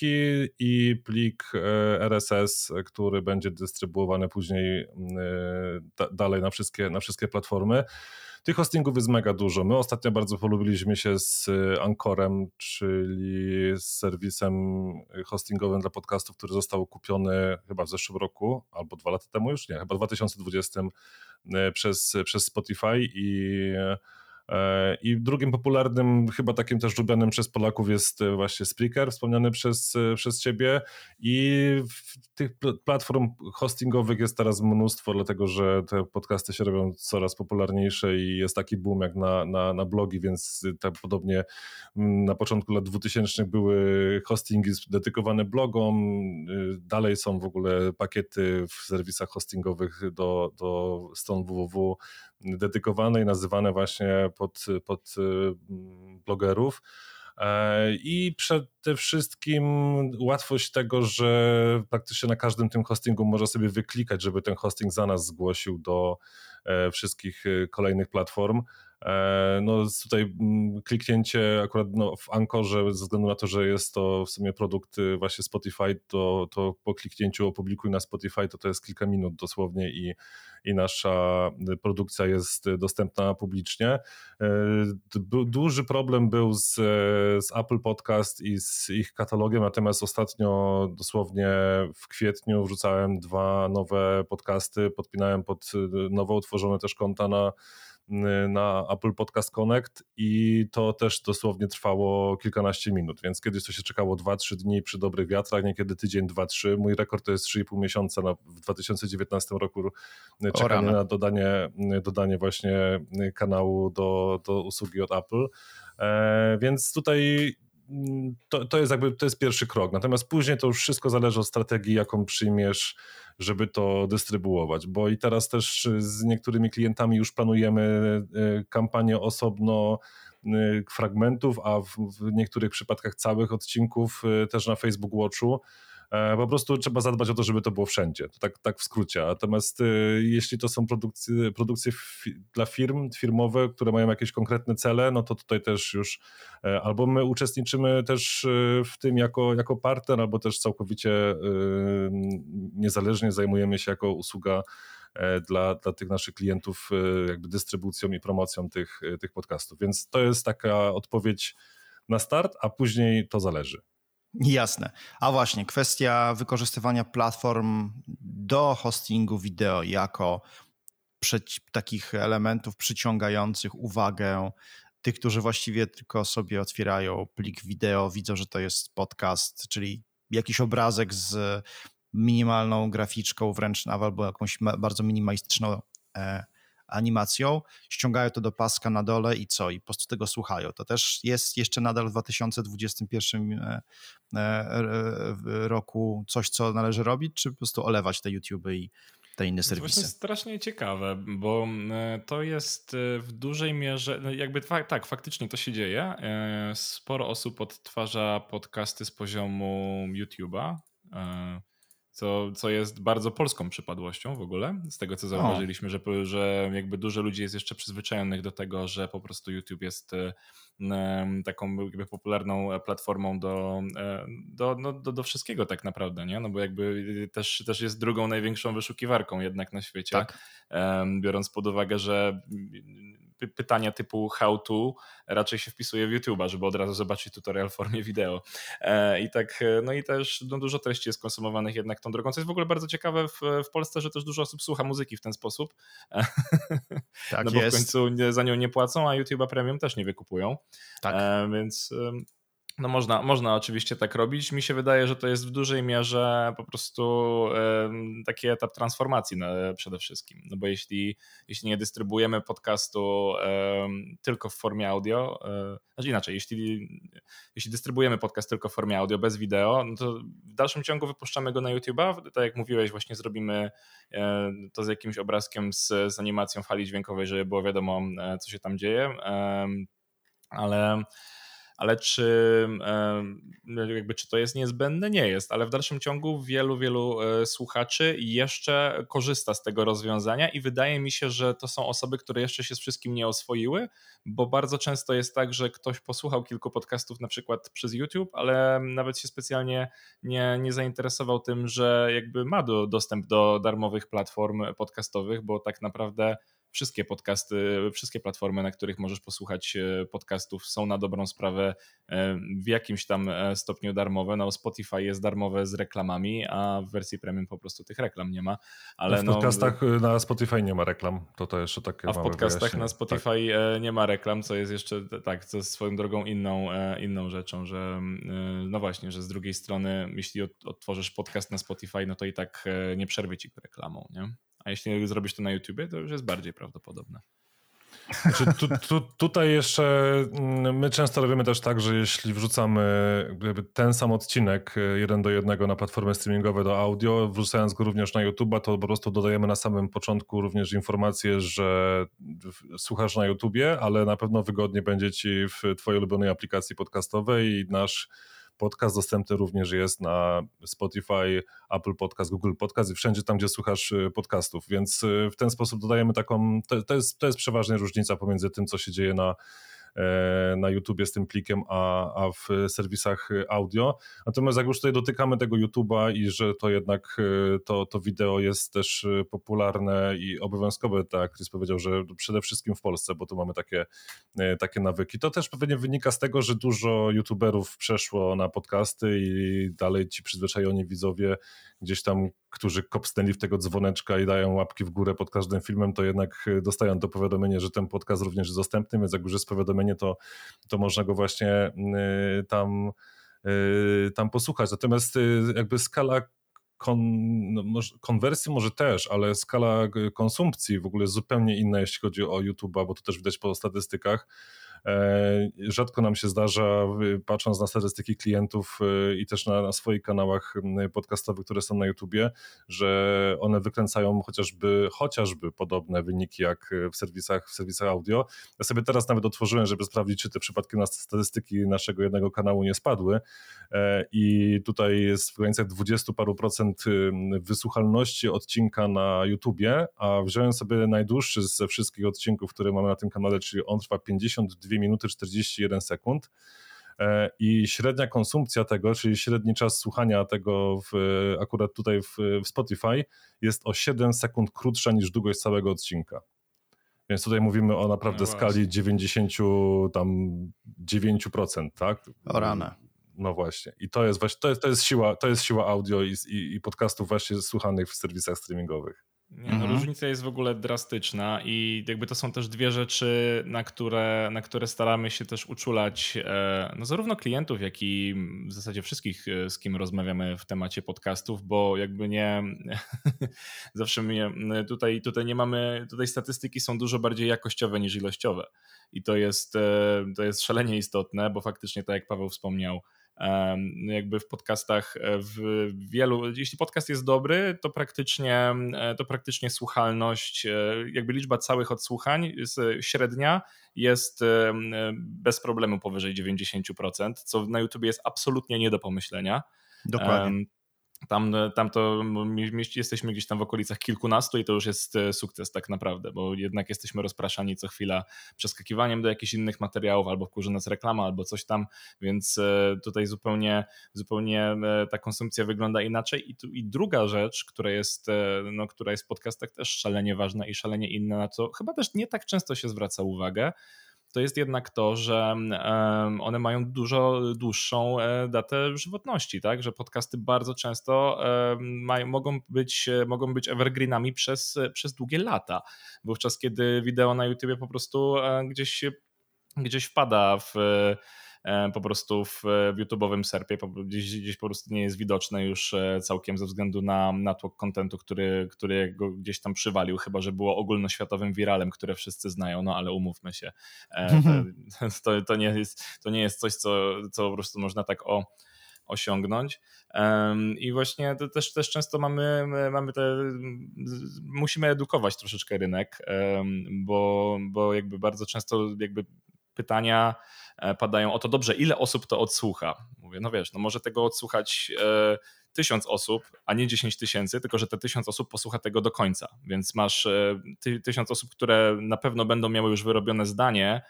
i plik e, RSS, który będzie dystrybuowany później dalej na wszystkie, na wszystkie platformy. Tych hostingów jest mega dużo. My ostatnio bardzo polubiliśmy się z y, Ankorem, czyli z serwisem hostingowym dla podcastów, który został kupiony chyba w zeszłym roku, albo dwa lata temu już, nie, chyba w 2020 y, przez, przez Spotify i I drugim popularnym, chyba takim też lubianym przez Polaków jest e, właśnie Spreaker, wspomniany przez, e, przez ciebie. I tych platform hostingowych jest teraz mnóstwo, dlatego że te podcasty się robią coraz popularniejsze i jest taki boom jak na, na, na blogi, więc tak podobnie mm, na początku lat 2000 były hostingi dedykowane blogom, dalej są w ogóle pakiety w serwisach hostingowych do, do stron www dedykowane i nazywane właśnie pod, pod y, blogerów. E, I przede wszystkim łatwość tego, że praktycznie na każdym tym hostingu można sobie wyklikać, żeby ten hosting za nas zgłosił do e, wszystkich y, kolejnych platform. E, no tutaj mm, kliknięcie akurat no, w Ankorze, ze względu na to, że jest to w sumie produkt y, właśnie Spotify, to, to po kliknięciu opublikuj na Spotify, to to jest kilka minut dosłownie i, i nasza produkcja jest dostępna publicznie. E, duży problem był z, z Apple Podcast i z ich katalogiem, natomiast ostatnio dosłownie w kwietniu wrzucałem dwa nowe podcasty, podpinałem pod nowo utworzone też konta na na Apple Podcast Connect i to też dosłownie trwało kilkanaście minut, więc kiedyś to się czekało 2-3 dni przy dobrych wiatrach, niekiedy tydzień, 2-3. Mój rekord to jest 3,5 miesiąca na, w 2019 roku czekanie na dodanie, dodanie właśnie kanału do, do usługi od Apple. E, więc tutaj to, to jest jakby to jest pierwszy krok. Natomiast później to już wszystko zależy od strategii, jaką przyjmiesz żeby to dystrybuować, bo i teraz też z niektórymi klientami już planujemy e, kampanię osobno e, fragmentów, a w, niektórych przypadkach całych odcinków e, też na Facebook Watchu po prostu trzeba zadbać o to, żeby to było wszędzie. Tak, tak w skrócie. Natomiast jeśli to są produkcje, produkcje dla firm, firmowe, które mają jakieś konkretne cele, no to tutaj też już albo my uczestniczymy też w tym jako, jako partner, albo też całkowicie niezależnie zajmujemy się jako usługa E, dla, dla tych naszych klientów e, jakby dystrybucją i promocją tych, e, tych podcastów. Więc to jest taka odpowiedź na start, a później to zależy. Jasne. A właśnie, kwestia wykorzystywania platform do hostingu wideo jako takich elementów przyciągających uwagę tych, którzy właściwie tylko sobie otwierają plik wideo, widzą, że to jest podcast, czyli jakiś obrazek z minimalną graficzką wręcz albo jakąś bardzo minimalistyczną e, animacją, ściągają to do paska na dole i co? I po prostu tego słuchają. To też jest jeszcze nadal w 2021 e, e, roku coś, co należy robić, czy po prostu olewać te YouTube i te inne serwisy. To jest strasznie ciekawe, bo e, to jest e, w dużej mierze, no jakby tak, faktycznie to się dzieje. Sporo osób odtwarza podcasty z poziomu YouTube'a co, co jest bardzo polską przypadłością w ogóle, z tego co zauważyliśmy, że, że jakby dużo ludzi jest jeszcze przyzwyczajonych do tego, że po prostu YouTube jest taką jakby popularną platformą do, e, do, no, do, do wszystkiego tak naprawdę, nie? No bo jakby też, też jest drugą największą wyszukiwarką jednak na świecie, tak. biorąc pod uwagę, że pytania typu how to raczej się wpisuje w YouTube'a, żeby od razu zobaczyć tutorial w formie wideo. E, I tak, e, no i też no, dużo treści jest konsumowanych jednak tą drogą, co jest w ogóle bardzo ciekawe w, w Polsce, że też dużo osób słucha muzyki w ten sposób. Tak *laughs* no bo jest. w końcu za nią nie płacą, a YouTube'a Premium też nie wykupują. Tak. E, więc no można, można oczywiście tak robić. Mi się wydaje, że to jest w dużej mierze po prostu taki etap transformacji na, przede wszystkim. No bo jeśli, jeśli nie dystrybuujemy podcastu tylko w formie audio, e, znaczy inaczej, jeśli, jeśli dystrybuujemy podcast tylko w formie audio, bez wideo, no to w dalszym ciągu wypuszczamy go na YouTube'a. Tak jak mówiłeś, właśnie zrobimy e, to z jakimś obrazkiem z, z animacją fali dźwiękowej, żeby było wiadomo, e, co się tam dzieje. Ale ale czy, jakby, czy to jest niezbędne? Nie jest, ale w dalszym ciągu wielu, wielu e, słuchaczy jeszcze korzysta z tego rozwiązania i wydaje mi się, że to są osoby, które jeszcze się z wszystkim nie oswoiły, bo bardzo często jest tak, że ktoś posłuchał kilku podcastów na przykład przez YouTube, ale nawet się specjalnie nie, nie zainteresował tym, że jakby ma do, dostęp do darmowych platform podcastowych, bo tak naprawdę wszystkie podcasty, wszystkie platformy, na których możesz posłuchać e, podcastów są na dobrą sprawę e, w jakimś tam e, stopniu darmowe. No Spotify jest darmowe z reklamami, a w wersji premium po prostu tych reklam nie ma. Ale w no, podcastach na Spotify nie ma reklam, to to jeszcze takie A w podcastach na Spotify tak. nie ma reklam, co jest jeszcze tak, co jest swoją drogą inną, inną rzeczą, że no właśnie, że z drugiej strony jeśli odtworzysz podcast na Spotify, no to i tak nie przerwie ci reklamą, nie? Jeśli zrobisz to na YouTubie, to już jest bardziej prawdopodobne. Znaczy, tu, tu, tutaj jeszcze mm, my często robimy też tak, że jeśli wrzucamy ten sam odcinek e, jeden do jednego na platformy streamingowe do audio, wrzucając go również na YouTube'a, to po prostu dodajemy na samym początku również informację, że słuchasz na YouTubie, ale na pewno wygodnie będzie ci w twojej ulubionej aplikacji podcastowej i nasz podcast dostępny również jest na Spotify, Apple Podcast, Google Podcast i wszędzie tam, gdzie słuchasz y, podcastów, więc y, w ten sposób dodajemy taką, to, to, jest, to jest przeważnie różnica pomiędzy tym, co się dzieje na na YouTubie z tym plikiem, a, a w serwisach audio. Natomiast jak już tutaj dotykamy tego YouTube'a i że to jednak e, to, to wideo jest też e, popularne i obowiązkowe, tak Chris powiedział, że przede wszystkim w Polsce, bo tu mamy takie, takie nawyki. To też pewnie wynika z tego, że dużo YouTuberów przeszło na podcasty i dalej ci przyzwyczajeni widzowie gdzieś tam, którzy kopsnęli w tego dzwoneczka i dają łapki w górę pod każdym filmem, to jednak e, dostają to powiadomienie, że ten podcast również jest dostępny, więc jak już jest powiadomienie, to, to można go właśnie e, tam, e, tam posłuchać. Natomiast jakby skala kon, no konwersji może też, ale skala konsumpcji w ogóle jest zupełnie inna, jeśli chodzi o YouTube'a, bo to też widać po statystykach rzadko nam się zdarza, patrząc na statystyki klientów e, i też na, na swoich kanałach podcastowych, które są na YouTubie, że one wykręcają chociażby, chociażby podobne wyniki jak w serwisach, w serwisach audio. Ja sobie teraz nawet otworzyłem, żeby sprawdzić, czy te przypadki na statystyki naszego jednego kanału nie spadły e, i tutaj jest w granicach 20 paru procent wysłuchalności odcinka na YouTubie, a wziąłem sobie najdłuższy ze wszystkich odcinków, które mamy na tym kanale, czyli on trwa 52 minuty 41 sekund. E, I średnia konsumpcja tego, czyli średni czas słuchania tego w, akurat tutaj w, w Spotify jest o 7 sekund krótsza niż długość całego odcinka. Więc tutaj mówimy o naprawdę no skali 99%, tak? O rane. No właśnie. I to jest właśnie, to jest, to jest, siła, to jest siła audio i, i, i podcastów właśnie słuchanych w serwisach streamingowych. Nie, no, mhm. Różnica jest w ogóle drastyczna i jakby to są też dwie rzeczy, na które, na które staramy się też uczulać e, no zarówno klientów, jak i w zasadzie wszystkich, e, z kim rozmawiamy w temacie podcastów, bo jakby nie *laughs* zawsze mnie tutaj, tutaj nie mamy, tutaj statystyki są dużo bardziej jakościowe niż ilościowe i to jest, e, to jest szalenie istotne, bo faktycznie tak jak Paweł wspomniał, jakby w podcastach e, w wielu, jeśli podcast jest dobry, to praktycznie, e, to praktycznie słuchalność, e, jakby liczba całych odsłuchań średnia jest bez problemu powyżej 90%, co na YouTube jest absolutnie nie do pomyślenia. Dokładnie. Tam, tam to jesteśmy gdzieś tam w okolicach kilkunastu i to już jest e, sukces tak naprawdę, bo jednak jesteśmy rozpraszani co chwila przeskakiwaniem do jakichś innych materiałów, albo wkurzy nas reklama, albo coś tam, więc e, tutaj zupełnie, zupełnie e, ta konsumpcja wygląda inaczej. I, tu, i druga rzecz, która jest, no, która jest w podcastach też szalenie ważna i szalenie inna, na co chyba też nie tak często się zwraca uwagę, to jest jednak to, że one mają dużo dłuższą e, datę żywotności, tak? Że podcasty bardzo często mają, mogą, być, mogą być evergreenami przez, przez długie lata. Wówczas, kiedy wideo na YouTube po prostu e, gdzieś, gdzieś wpada w po prostu w, w YouTube'owym serpie, gdzieś, gdzieś po prostu nie jest widoczne już e, całkiem ze względu na natłok kontentu, który, który go gdzieś tam przywalił, chyba że było ogólnoświatowym wiralem, które wszyscy znają, no ale umówmy się, e, *laughs* *laughs* to, to, nie, jest, to nie jest coś, co, co po prostu można tak o osiągnąć. I właśnie to też, też często mamy, mamy te, musimy edukować troszeczkę rynek, bo, bo jakby bardzo często jakby pytania E, padają o to, dobrze, ile osób to odsłucha? Mówię, no wiesz, no może tego odsłuchać e, tysiąc osób, a nie dziesięć tysięcy, tylko że te tysiąc osób posłucha tego do końca. Więc masz e, ty, tysiąc osób, które na pewno będą miały już wyrobione zdanie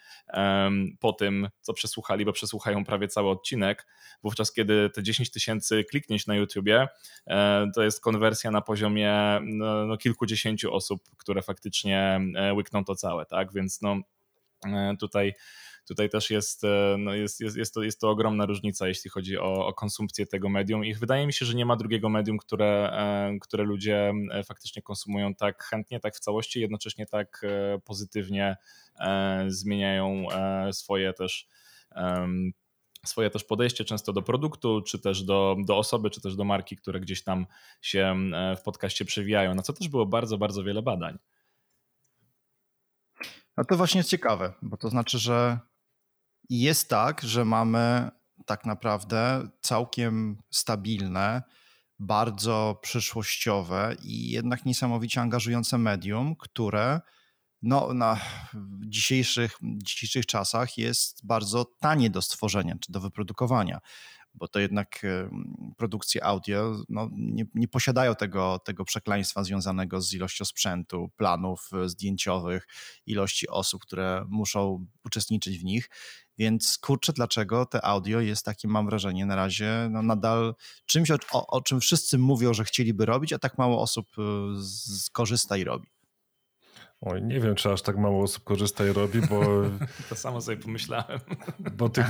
po tym, co przesłuchali, bo przesłuchają prawie cały odcinek. Wówczas, kiedy te 10 tysięcy klikniesz na YouTubie, to jest konwersja na poziomie no, no, kilkudziesięciu osób, które faktycznie łykną to całe, tak? Więc no tutaj tutaj też jest, e, no jest, jest, jest, to, jest to ogromna różnica, jeśli chodzi o, o konsumpcję tego medium i wydaje mi się, że nie ma drugiego medium, które, e, które ludzie e, faktycznie konsumują tak chętnie, tak w całości, jednocześnie tak pozytywnie zmieniają swoje też swoje też podejście często do produktu, czy też do, do osoby, czy też do marki, które gdzieś tam się w podcaście przewijają, na co też było bardzo, bardzo wiele badań. No to właśnie jest ciekawe, bo to znaczy, że jest tak, że mamy tak naprawdę całkiem stabilne, bardzo przyszłościowe i jednak niesamowicie angażujące medium, które no, na dzisiejszych, dzisiejszych czasach jest bardzo tanie do stworzenia czy do wyprodukowania bo to jednak produkcje audio no, nie, nie, posiadają tego, tego przekleństwa związanego z ilością sprzętu, planów e, zdjęciowych, ilości osób, które muszą uczestniczyć w nich. Więc kurczę, dlaczego te audio jest takim, mam wrażenie, na razie no, nadal czymś, o, o czym wszyscy mówią, że chcieliby robić, a tak mało osób e, skorzysta i robi. Oj, nie wiem, czy aż tak mało osób korzysta i robi, bo... *laughs* to samo sobie pomyślałem. Bo tych,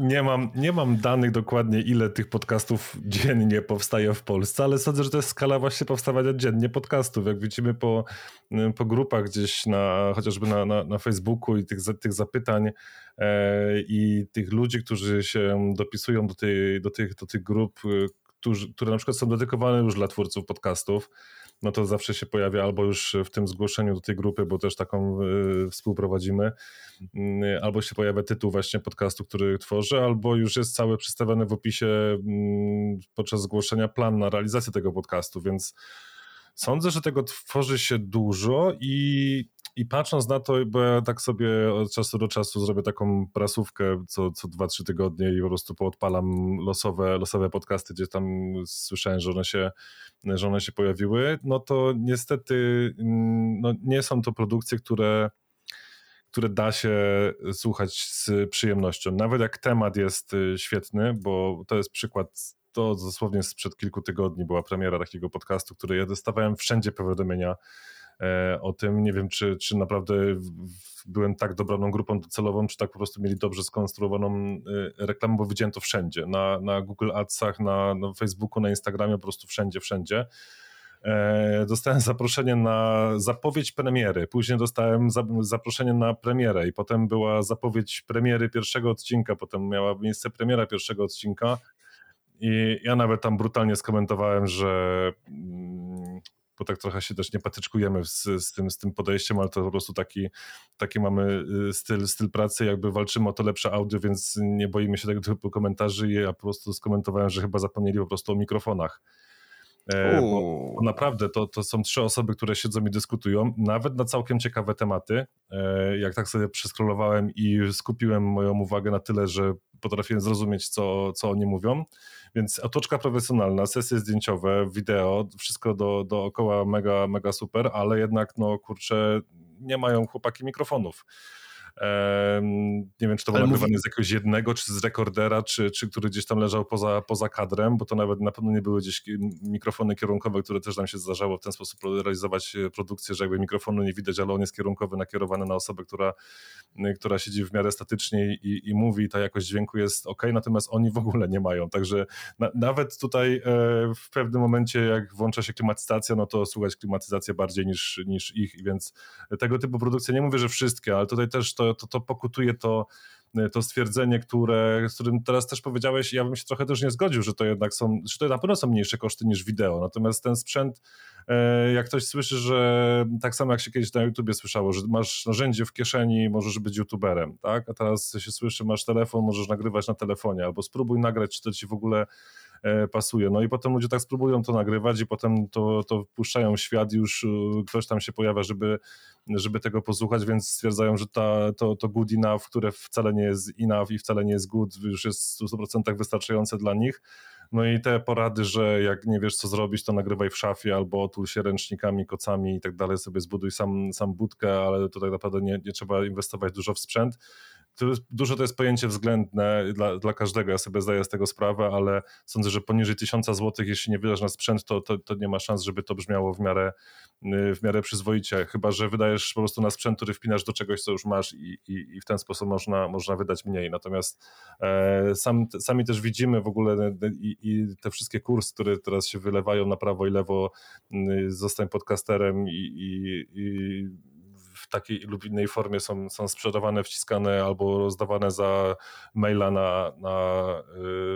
nie, mam, nie mam danych dokładnie, ile tych podcastów dziennie powstaje w Polsce, ale sądzę, że to jest skala właśnie powstawania dziennie podcastów. Jak widzimy po, po grupach gdzieś, na, chociażby na, na, na Facebooku i tych, tych zapytań e, i tych ludzi, którzy się dopisują do, tej, do, tych, do tych grup, którzy, które na przykład są dedykowane już dla twórców podcastów, no to zawsze się pojawia albo już w tym zgłoszeniu do tej grupy, bo też taką y, współprowadzimy, y, albo się pojawia tytuł właśnie podcastu, który tworzę, albo już jest cały przedstawiony w opisie y, podczas zgłoszenia plan na realizację tego podcastu, więc sądzę, że tego tworzy się dużo i i patrząc na to, bo ja tak sobie od czasu do czasu zrobię taką prasówkę co, co 2-3 tygodnie i po prostu poodpalam losowe, losowe podcasty, gdzie tam słyszałem, że one, się, że one się pojawiły, no to niestety mm, no, nie są to produkcje, które które da się słuchać z przyjemnością. Nawet jak temat jest y, świetny, bo to jest przykład, to dosłownie sprzed kilku tygodni była premiera takiego podcastu, który ja dostawałem wszędzie powiadomienia o tym. Nie wiem, czy, czy naprawdę byłem tak dobraną grupą docelową, czy tak po prostu mieli dobrze skonstruowaną e, reklamę, bo widziałem to wszędzie. Na, na Google Adsach, na, na Facebooku, na Instagramie, po prostu wszędzie, wszędzie. E, dostałem zaproszenie na zapowiedź premiery, później dostałem zaproszenie na premierę i potem była zapowiedź premiery pierwszego odcinka, potem miała miejsce premiera pierwszego odcinka i ja nawet tam brutalnie skomentowałem, że mm, bo tak trochę się też nie patyczkujemy z, z, tym, z tym podejściem, ale to po prostu taki, taki mamy y, styl, styl pracy, jakby walczymy o to lepsze audio, więc nie boimy się tego typu komentarzy ja po prostu skomentowałem, że chyba zapomnieli po prostu o mikrofonach. E, bo, naprawdę to, to są trzy osoby, które siedzą i dyskutują, nawet na całkiem ciekawe tematy. E, jak tak sobie przeskrolowałem i skupiłem moją uwagę na tyle, że potrafiłem zrozumieć, co, co oni mówią. Więc otoczka profesjonalna, sesje zdjęciowe, wideo, wszystko do, dookoła mega, mega super, ale jednak, no kurczę, nie mają chłopaki mikrofonów. Nie wiem, czy to było nagrywane mówi... z jakiegoś jednego, czy z rekordera, czy, czy który gdzieś tam leżał poza, poza kadrem, bo to nawet na pewno nie były gdzieś mikrofony kierunkowe, które też nam się zdarzało w ten sposób realizować e, produkcję, że jakby mikrofonu nie widać, ale on jest kierunkowy, nakierowany na osobę, która, która siedzi w miarę statycznie i, i mówi, ta jakość dźwięku jest ok, natomiast oni w ogóle nie mają. Także na, nawet tutaj e, w pewnym momencie, jak włącza się klimatyzacja, no to słuchać klimatyzację bardziej niż, niż ich, więc tego typu produkcje, nie mówię, że wszystkie, ale tutaj też to to, to, to pokutuje to, to stwierdzenie, które, z którym teraz też powiedziałeś, ja bym się trochę też nie zgodził, że to jednak są, że to na pewno są mniejsze koszty niż wideo, natomiast ten sprzęt, e, jak ktoś słyszy, że tak samo jak się kiedyś na YouTubie słyszało, że masz narzędzie w kieszeni, możesz być YouTuberem, tak, a teraz się słyszy, masz telefon, możesz nagrywać na telefonie, albo spróbuj nagrać, czy to ci w ogóle E, pasuje. No i potem ludzie tak spróbują to nagrywać i potem to, to puszczają w świat już e, ktoś tam się pojawia, żeby, żeby tego posłuchać, więc stwierdzają, że ta, to, to good enough, które wcale nie jest enough i wcale nie jest good, już jest w 100% wystarczające dla nich. No i te porady, że jak nie wiesz co zrobić, to nagrywaj w szafie albo otul się ręcznikami, kocami i tak dalej, sobie zbuduj sam, sam budkę, ale to tak naprawdę nie, nie trzeba inwestować dużo w sprzęt dużo to jest pojęcie względne dla, dla każdego, ja sobie zdaję z tego sprawę, ale sądzę, że poniżej 1000 zł, jeśli nie wydasz na sprzęt, to, to, to, nie ma szans, żeby to brzmiało w miarę, w miarę przyzwoicie, chyba, że wydajesz po prostu na sprzęt, który wpinasz do czegoś, co już masz i, i, i w ten sposób można, można wydać mniej. Natomiast e, sam, sami też widzimy w ogóle i, i, te wszystkie kursy, które teraz się wylewają na prawo i lewo, zostań podcasterem i, i w takiej lub innej formie są, są sprzedawane, wciskane albo rozdawane za maila na, na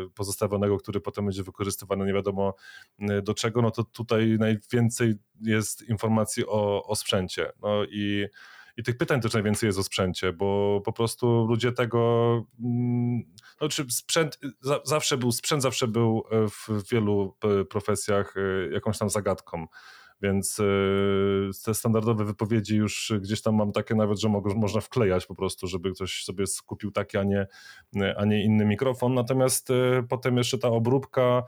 y, pozostawionego, który potem będzie wykorzystywany nie wiadomo y, do czego, no to tutaj najwięcej jest informacji o, o sprzęcie. No i i tych pytań też najwięcej jest o sprzęcie, bo po prostu ludzie tego. Mm, no, czy sprzęt zawsze był, sprzęt zawsze był e, w wielu e, profesjach e, jakąś tam zagadką. Więc y, te standardowe wypowiedzi już gdzieś tam mam takie nawet, że można wklejać po prostu, żeby ktoś sobie skupił taki, a nie, a nie inny mikrofon. Natomiast y, potem jeszcze ta obróbka,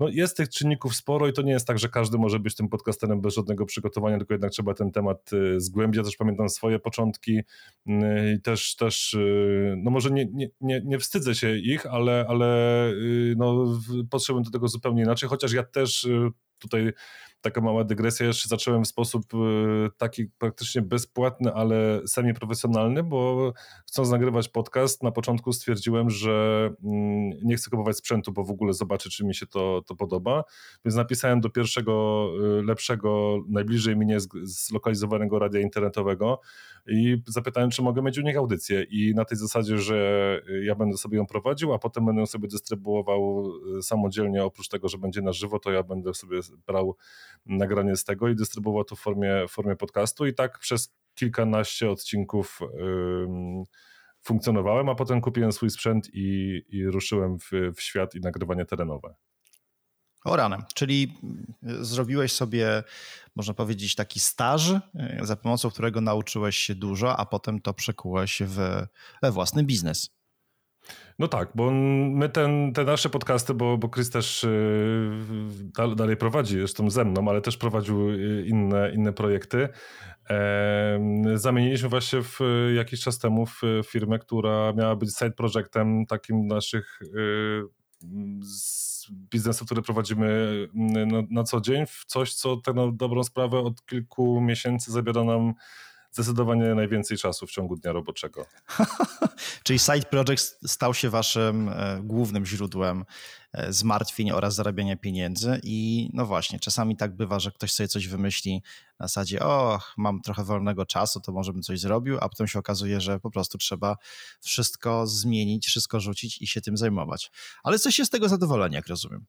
no jest tych czynników sporo i to nie jest tak, że każdy może być tym podcasterem bez żadnego przygotowania, tylko jednak trzeba ten temat y, zgłębić. Ja też pamiętam swoje początki i też, też no może nie, nie, nie, nie wstydzę się ich, ale, ale no, podszedłem do tego zupełnie inaczej, chociaż ja też tutaj taka mała dygresja, jeszcze zacząłem w sposób y, taki praktycznie bezpłatny, ale semi-profesjonalny, bo chcąc nagrywać podcast, na początku stwierdziłem, że mm, nie chcę kupować sprzętu, bo w ogóle zobaczę, czy mi się to, to podoba, więc napisałem do pierwszego y, lepszego, najbliżej mnie zlokalizowanego radia internetowego i zapytałem, czy mogę mieć u nich audycję. I na tej zasadzie, że ja będę sobie ją prowadził, a potem będę ją sobie dystrybuował y, samodzielnie, oprócz tego, że będzie na żywo, to ja będę sobie brał nagranie z tego i dystrybuował to w formie, w formie podcastu i tak przez kilkanaście odcinków yy, funkcjonowałem, a potem kupiłem swój sprzęt i, i ruszyłem w, w świat i nagrywanie terenowe. O ranem, czyli zrobiłeś sobie, można powiedzieć, taki staż, y, za pomocą którego nauczyłeś się dużo, a potem to przekułeś w, we własny biznes. No tak, bo my ten, te nasze podcasty, bo, bo Chris też yy, dalej prowadzi, zresztą ze mną, ale też prowadził y, inne, inne projekty. zamieniliśmy właśnie w, jakiś czas temu w firmę, która miała być side projectem takim naszych yy, biznesu, który prowadzimy na, na, co dzień, w coś, co na dobrą sprawę od kilku miesięcy zabiera nam zdecydowanie najwięcej czasu w ciągu dnia roboczego. *laughs* Czyli side project stał się waszym e, głównym źródłem e, zmartwień oraz zarabiania pieniędzy i no właśnie, czasami tak bywa, że ktoś sobie coś wymyśli na zasadzie, o, mam trochę wolnego czasu, to może bym coś zrobił, a potem się okazuje, że po prostu trzeba wszystko zmienić, wszystko rzucić i się tym zajmować. Ale coś jest z tego zadowolenia, jak rozumiem.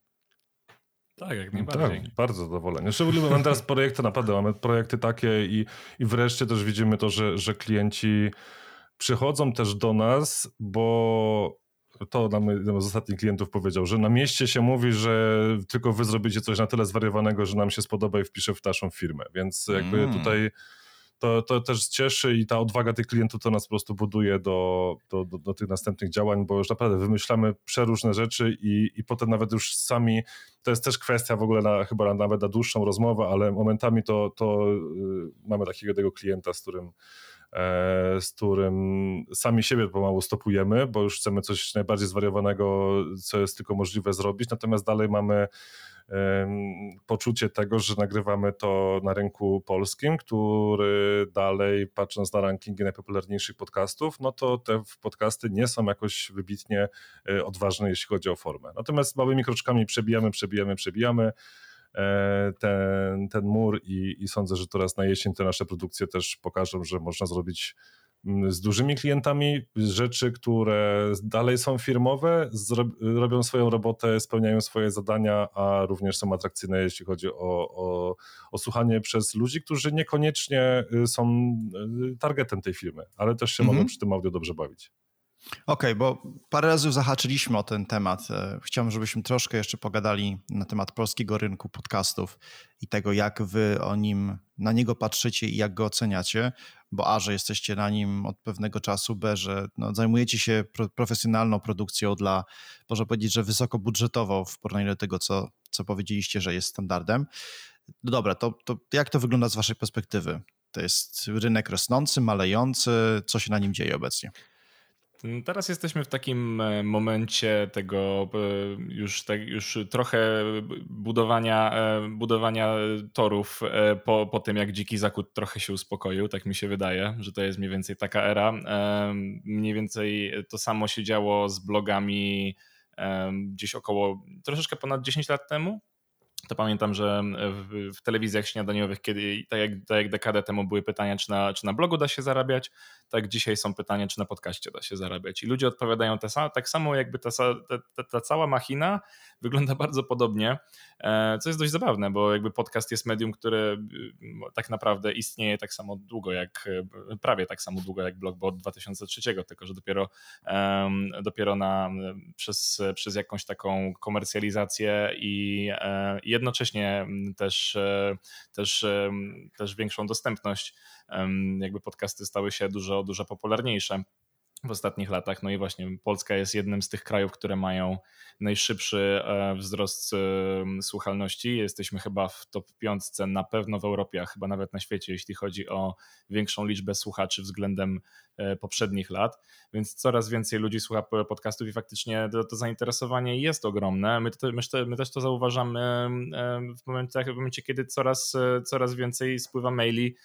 Tak, jak najbardziej. Tak, bardzo zadowoleni. Szczególnie mamy teraz projekty, naprawdę mamy projekty takie i, i wreszcie też widzimy to, że, że klienci przychodzą też do nas, bo to nam jeden z ostatnich klientów powiedział, że na mieście się mówi, że tylko wy zrobicie coś na tyle zwariowanego, że nam się spodoba i wpisze w naszą firmę. Więc jakby mm. tutaj to, to też cieszy i ta odwaga tych klientów to nas po prostu buduje do, do, do, do tych następnych działań, bo już naprawdę wymyślamy przeróżne rzeczy i, i potem nawet już sami, to jest też kwestia w ogóle na, chyba nawet na dłuższą rozmowę, ale momentami to, to yy, mamy takiego tego klienta, z którym e, z którym sami siebie pomału stopujemy, bo już chcemy coś najbardziej zwariowanego, co jest tylko możliwe zrobić, natomiast dalej mamy poczucie tego, że nagrywamy to na rynku polskim, który dalej, patrząc na rankingi najpopularniejszych podcastów, no to te podcasty nie są jakoś wybitnie e, odważne, jeśli chodzi o formę. Natomiast małymi kroczkami przebijamy, przebijamy, przebijamy e, ten, ten mur i, i sądzę, że teraz na jesień te nasze produkcje też pokażą, że można zrobić z dużymi klientami, rzeczy, które dalej są firmowe, robią swoją robotę, spełniają swoje zadania, a również są atrakcyjne, jeśli chodzi o, o, o słuchanie przez ludzi, którzy niekoniecznie y, są y, targetem tej firmy, ale też się mhm. mogą przy tym audio dobrze bawić. Okej, okay, bo parę razy zahaczyliśmy o ten temat. E, chciałbym, żebyśmy troszkę jeszcze pogadali na temat polskiego rynku podcastów i tego, jak wy o nim, na niego patrzycie i jak go oceniacie, bo A, że jesteście na nim od pewnego czasu, B, że no, zajmujecie się pro, profesjonalną produkcją dla, można powiedzieć, że wysokobudżetowo w porównaniu do tego, co, co powiedzieliście, że jest standardem. No dobra, to, to jak to wygląda z waszej perspektywy? To jest rynek rosnący, malejący, co się na nim dzieje obecnie? Teraz jesteśmy w takim e, momencie tego e, już, tak, już trochę budowania, e, budowania torów po, po tym, jak dziki zakut trochę się uspokoił. Tak mi się wydaje, że to jest mniej więcej taka era. Mniej więcej to samo się działo z blogami gdzieś około troszeczkę ponad 10 lat temu to pamiętam, że w, w, telewizjach śniadaniowych, kiedy tak jak, tak jak dekadę temu były pytania, czy na, czy na blogu da się zarabiać, tak dzisiaj są pytania, czy na podcaście da się zarabiać. I ludzie odpowiadają te, tak samo, jakby ta, ta, ta, cała machina *laughs* wygląda bardzo podobnie, e, co jest dość zabawne, bo jakby podcast jest medium, które tak naprawdę istnieje tak samo długo jak, prawie tak samo długo jak blog, bo od 2003, tylko że dopiero, dopiero na, przez, przez jakąś taką komercjalizację i, e, i jednocześnie też, e, też, też większą dostępność jakby podcasty stały się dużo, dużo popularniejsze. W ostatnich latach. No i właśnie Polska jest jednym z tych krajów, które mają najszybszy e, wzrost e, słuchalności. Jesteśmy chyba w top piątce na pewno w Europie, a chyba nawet na świecie, jeśli chodzi o większą liczbę słuchaczy względem e, poprzednich lat, więc coraz więcej ludzi słucha podcastów i faktycznie to, to zainteresowanie jest ogromne. My, to, my, my, też to zauważamy w momencie, w momencie, kiedy coraz, coraz więcej spływa maili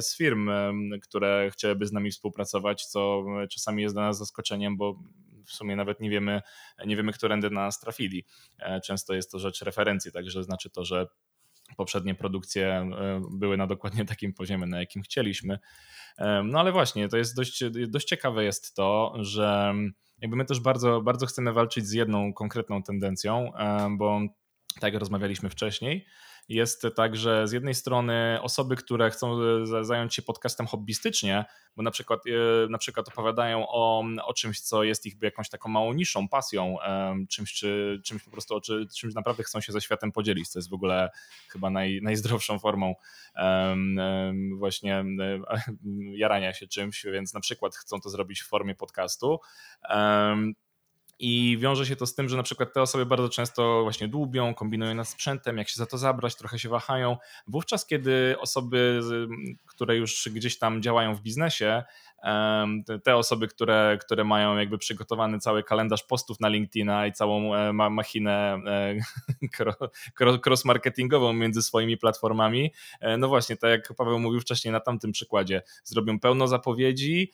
z firm, które chciałyby z nami współpracować, co czasami jest dla nas zaskoczeniem, bo w sumie nawet nie wiemy, nie wiemy, którędy na nas trafili. E, często jest to rzecz referencji, także znaczy to, że poprzednie produkcje e, były na dokładnie takim poziomie, na jakim chcieliśmy. E, no ale właśnie, to jest dość, dość ciekawe jest to, że jakby my też bardzo, bardzo chcemy walczyć z jedną konkretną tendencją, bo tak jak rozmawialiśmy wcześniej, jest tak, że z jednej strony osoby, które chcą zająć się podcastem hobbystycznie, bo na przykład, e, na przykład opowiadają o, o czymś, co jest ich jakąś taką małą niszą, pasją, czymś, czy, czymś po prostu, czy, czymś naprawdę chcą się ze światem podzielić, co jest w ogóle chyba naj, najzdrowszą formą właśnie *laughs* jarania się czymś, więc na przykład chcą to zrobić w formie podcastu. I wiąże się to z tym, że na przykład te osoby bardzo często właśnie dłubią, kombinują nad sprzętem, jak się za to zabrać, trochę się wahają. Wówczas, kiedy osoby, które już gdzieś tam działają w biznesie, te osoby, które, które mają jakby przygotowany cały kalendarz postów na LinkedIna i całą e, machinę e, *laughs* cross-marketingową między swoimi platformami, e, no właśnie, tak jak Paweł mówił wcześniej na tamtym przykładzie, zrobią pełno zapowiedzi,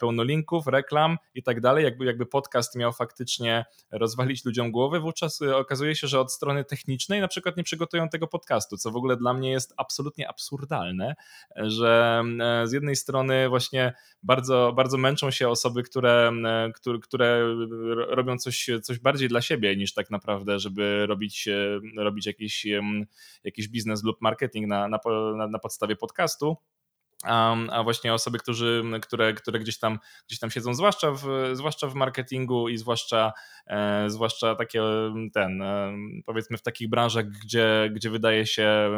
pełno linków, reklam i tak dalej, jakby, jakby podcast miał faktycznie rozwalić ludziom głowę, wówczas okazuje się, że od strony technicznej na przykład nie przygotują tego podcastu, co w ogóle dla mnie jest absolutnie absurdalne, że z jednej strony właśnie bardzo, bardzo męczą się osoby, które, e, które, które robią coś, coś bardziej dla siebie niż tak naprawdę, żeby robić, e, robić jakiś, jakiś biznes lub marketing na, na, na podstawie podcastu a właśnie osoby, którzy, które, które gdzieś, tam, gdzieś tam siedzą, zwłaszcza w, zwłaszcza w marketingu i zwłaszcza, e, zwłaszcza takie ten, e, powiedzmy w takich branżach, gdzie, gdzie wydaje się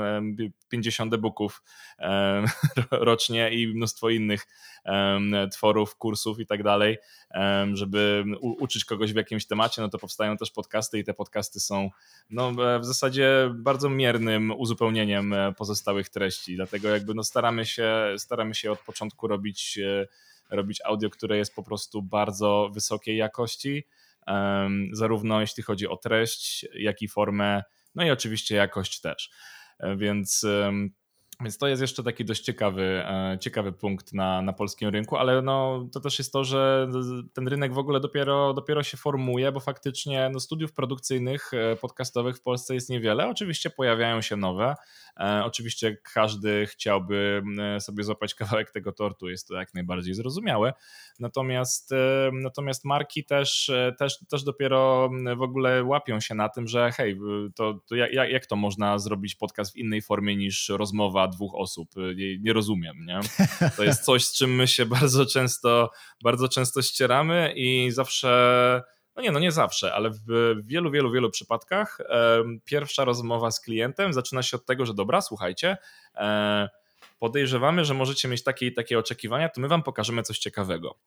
50 e-booków e, *laughs* rocznie i mnóstwo innych e, tworów, kursów i tak dalej, e, żeby uczyć kogoś w jakimś temacie, no to powstają też podcasty i te podcasty są no, w zasadzie bardzo miernym uzupełnieniem pozostałych treści, dlatego jakby no staramy się staramy się od początku robić, e, robić audio, które jest po prostu bardzo wysokiej jakości, zarówno jeśli chodzi o treść, jak i formę, no i oczywiście jakość też. E, więc więc to jest jeszcze taki dość ciekawy, e, ciekawy punkt na, na polskim rynku, ale no, to też jest to, że ten rynek w ogóle dopiero, dopiero się formuje, bo faktycznie no, studiów produkcyjnych, e, podcastowych w Polsce jest niewiele. Oczywiście pojawiają się nowe. E, oczywiście każdy chciałby sobie złapać kawałek tego tortu, jest to jak najbardziej zrozumiałe. Natomiast, natomiast marki też, też, też dopiero w ogóle łapią się na tym, że hej, to, to jak, jak to można zrobić podcast w innej formie niż rozmowa dwóch osób. Nie, nie, rozumiem, nie? *laughs* To jest coś, z czym my się bardzo często, bardzo często ścieramy i zawsze no nie, no nie zawsze, ale w wielu, wielu, wielu przypadkach pierwsza rozmowa z klientem zaczyna się od tego, że dobra, słuchajcie, e, podejrzewamy, że możecie mieć takie i takie oczekiwania, to my wam pokażemy coś ciekawego.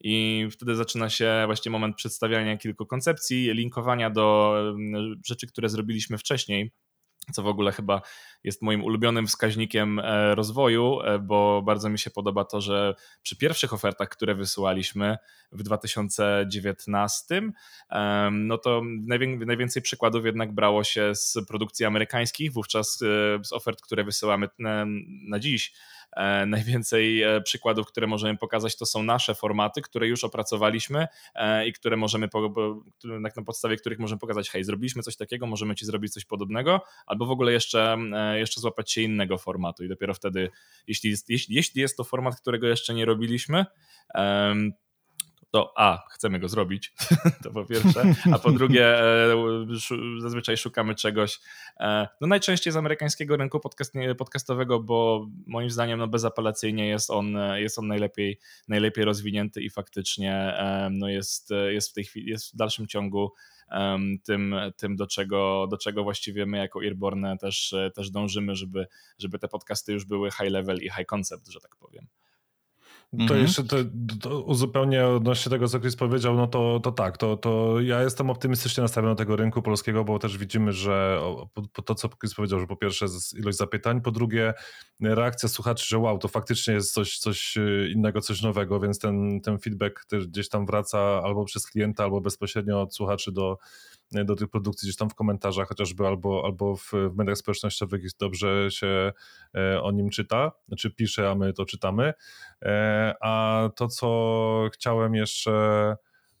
I wtedy zaczyna się właśnie moment przedstawiania kilku koncepcji, linkowania do rzeczy, które zrobiliśmy wcześniej, co w ogóle chyba jest moim ulubionym wskaźnikiem e, rozwoju, e, bo bardzo mi się podoba to, że przy pierwszych ofertach, które wysyłaliśmy w 2019, no to najwięcej przykładów jednak brało się z produkcji amerykańskich, wówczas e, z ofert, które wysyłamy na dziś, *laughs* najwięcej e, przykładów, które możemy pokazać, to są nasze formaty, które już opracowaliśmy e, i które możemy, na podstawie których możemy pokazać, hej, zrobiliśmy coś takiego, możemy ci zrobić coś podobnego, albo w ogóle jeszcze, jeszcze złapać się innego formatu i dopiero wtedy, jeśli jeśli, jeśli jest to format, którego jeszcze nie robiliśmy, to a, chcemy go zrobić, *laughs* to po pierwsze, a po drugie e, zazwyczaj szukamy czegoś, e, no najczęściej z amerykańskiego rynku podcast, podcastowego, bo moim zdaniem no bezapelacyjnie jest on, jest on najlepiej, najlepiej rozwinięty i faktycznie e, no jest, jest w tej chwili, jest w dalszym ciągu tym, tym do, czego, do czego właściwie my jako Earborn też, też dążymy, żeby, żeby te podcasty już były high level i high concept, że tak powiem. To mhm. jeszcze to, to uzupełnię odnośnie tego, co Chris powiedział, no to, to tak, to, to ja jestem optymistycznie nastawiony do tego rynku polskiego, bo też widzimy, że to, co Chris powiedział, że po pierwsze ilość zapytań, po drugie reakcja słuchaczy, że wow, to faktycznie jest coś, coś y, innego, coś nowego, więc ten, ten feedback też gdzieś tam wraca albo przez klienta, albo bezpośrednio od słuchaczy do, do tych produkcji gdzieś tam w komentarzach chociażby albo, albo w, w mediach społecznościowych dobrze się e, o nim czyta, znaczy pisze, a my to czytamy. E, a to, co chciałem jeszcze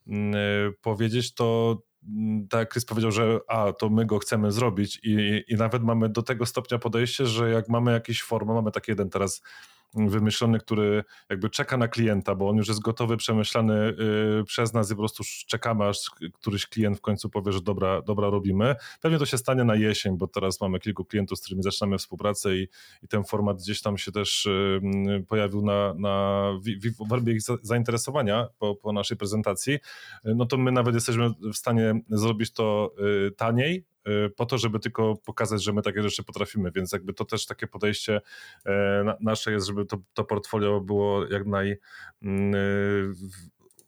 mm, e, powiedzieć, to mm, tak Chris powiedział, że a, to my go chcemy zrobić i, i nawet mamy do tego stopnia podejście, że jak mamy jakiś formę, mamy taki jeden teraz wymyślony, który jakby czeka na klienta, bo on już jest gotowy, przemyślany y, przez nas i po prostu czekamy, aż któryś klient w końcu powie, że dobra, dobra robimy. Pewnie to się stanie na jesień, bo teraz mamy kilku klientów, z którymi zaczynamy współpracę i, i ten format gdzieś tam się też y, pojawił na, na w, w ich zainteresowania po, po naszej prezentacji. No to my nawet jesteśmy w stanie zrobić to y, taniej, Y, po to, żeby tylko pokazać, że my takie rzeczy potrafimy, więc jakby to też takie podejście e, nasze jest, żeby to, to portfolio było jak naj mm, y,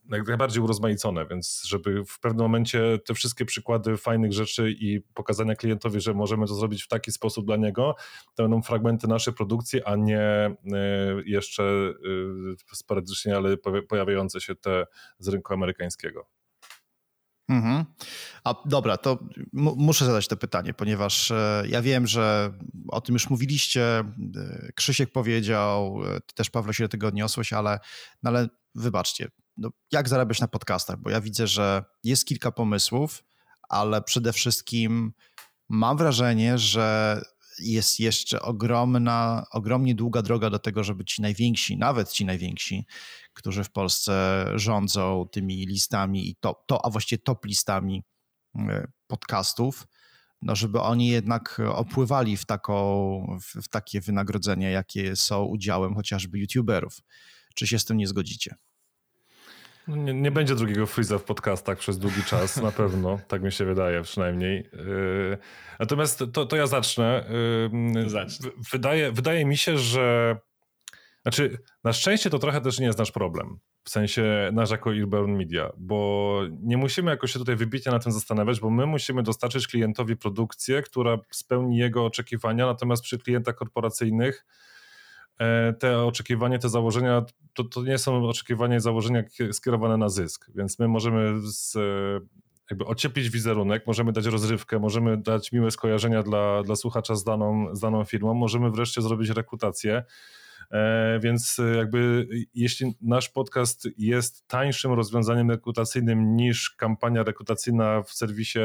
najbardziej urozmaicone, więc żeby w pewnym momencie te wszystkie przykłady fajnych rzeczy i pokazania klientowi, że możemy to zrobić w taki sposób dla niego, to będą fragmenty naszej produkcji, a nie e, jeszcze sporadycznie, ale pojawiające się te z rynku amerykańskiego. Mhm. A dobra, to muszę zadać to pytanie, ponieważ e, ja wiem, że o tym już mówiliście, e, Krzysiek powiedział, e, też Pawle się do tego odniosłeś, ale, no ale wybaczcie, no jak zarabiać na podcastach, bo ja widzę, że jest kilka pomysłów, ale przede wszystkim mam wrażenie, że jest jeszcze ogromna, ogromnie długa droga do tego, żeby ci najwięksi, nawet ci najwięksi, którzy w Polsce rządzą tymi listami i to, to a właściwie top listami e, podcastów, no żeby oni jednak opływali w, taką, w, w takie wynagrodzenia, jakie są udziałem chociażby youtuberów. Czy się z tym nie zgodzicie? No nie, nie, będzie drugiego Freeza w podcastach przez długi czas, na pewno. *laughs* Tak mi się wydaje przynajmniej. Yy, natomiast to, to ja zacznę. Zacznę. Wydaje, wydaje mi się, że znaczy, na szczęście to trochę też nie jest nasz problem. W sensie nasz jako Urban Media, bo nie musimy jakoś się tutaj wybitnie na tym zastanawiać, bo my musimy dostarczyć klientowi produkcję, która spełni jego oczekiwania, natomiast przy klientach korporacyjnych te oczekiwania, te założenia, to, to nie są oczekiwania i założenia skierowane na zysk, więc my możemy z, jakby ocieplić wizerunek, możemy dać rozrywkę, możemy dać miłe skojarzenia dla, dla słuchacza z daną, z daną firmą, możemy wreszcie zrobić rekrutację, E, więc e, jakby jeśli nasz podcast jest tańszym rozwiązaniem rekrutacyjnym niż kampania rekrutacyjna w serwisie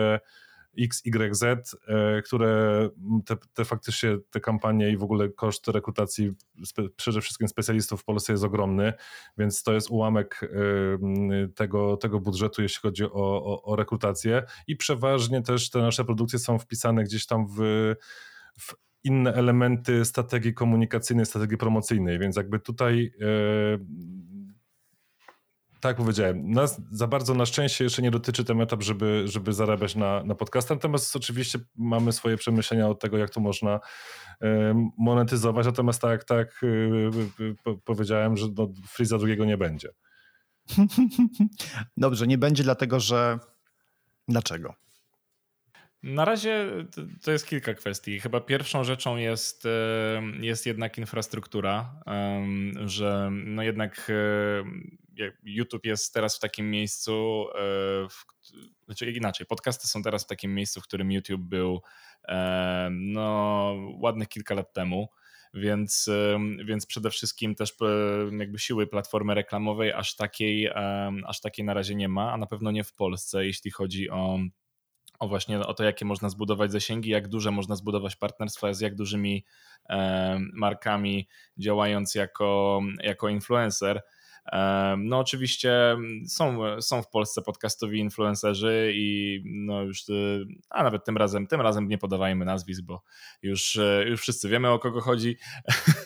XYZ, e, które te, te faktycznie te kampanie i w ogóle koszt rekrutacji przede wszystkim specjalistów w Polsce jest ogromny, więc to jest ułamek tego, tego budżetu, jeśli chodzi o, o, o rekrutację. I przeważnie też te nasze produkcje są wpisane gdzieś tam w, w inne elementy strategii komunikacyjnej, strategii promocyjnej, więc jakby tutaj e, tak powiedziałem, nas za bardzo na szczęście jeszcze nie dotyczy ten etap, żeby, żeby zarabiać na, na podcastach, natomiast oczywiście mamy swoje przemyślenia od tego, jak to można e, monetyzować, natomiast tak, tak e, powiedziałem, że no, Freeza drugiego nie będzie. *laughs* Dobrze, nie będzie dlatego, że dlaczego? Na razie to jest kilka kwestii. Chyba pierwszą rzeczą jest, e, jest jednak infrastruktura, że no jednak e, YouTube jest teraz w takim miejscu, e, w, znaczy inaczej, podcasty są teraz w takim miejscu, w którym YouTube był no, ładnych kilka lat temu. Więc, więc przede wszystkim też jakby siły platformy reklamowej aż takiej, aż takiej na razie nie ma, a na pewno nie w Polsce, jeśli chodzi o o właśnie o to, jakie można zbudować zasięgi, jak duże można zbudować partnerstwa z jak dużymi e, markami, działając jako, jako influencer. No oczywiście są, są w Polsce podcastowi influencerzy i no już, y, a nawet tym razem, tym razem nie podawajmy nazwisk, bo już, e, już wszyscy wiemy o kogo chodzi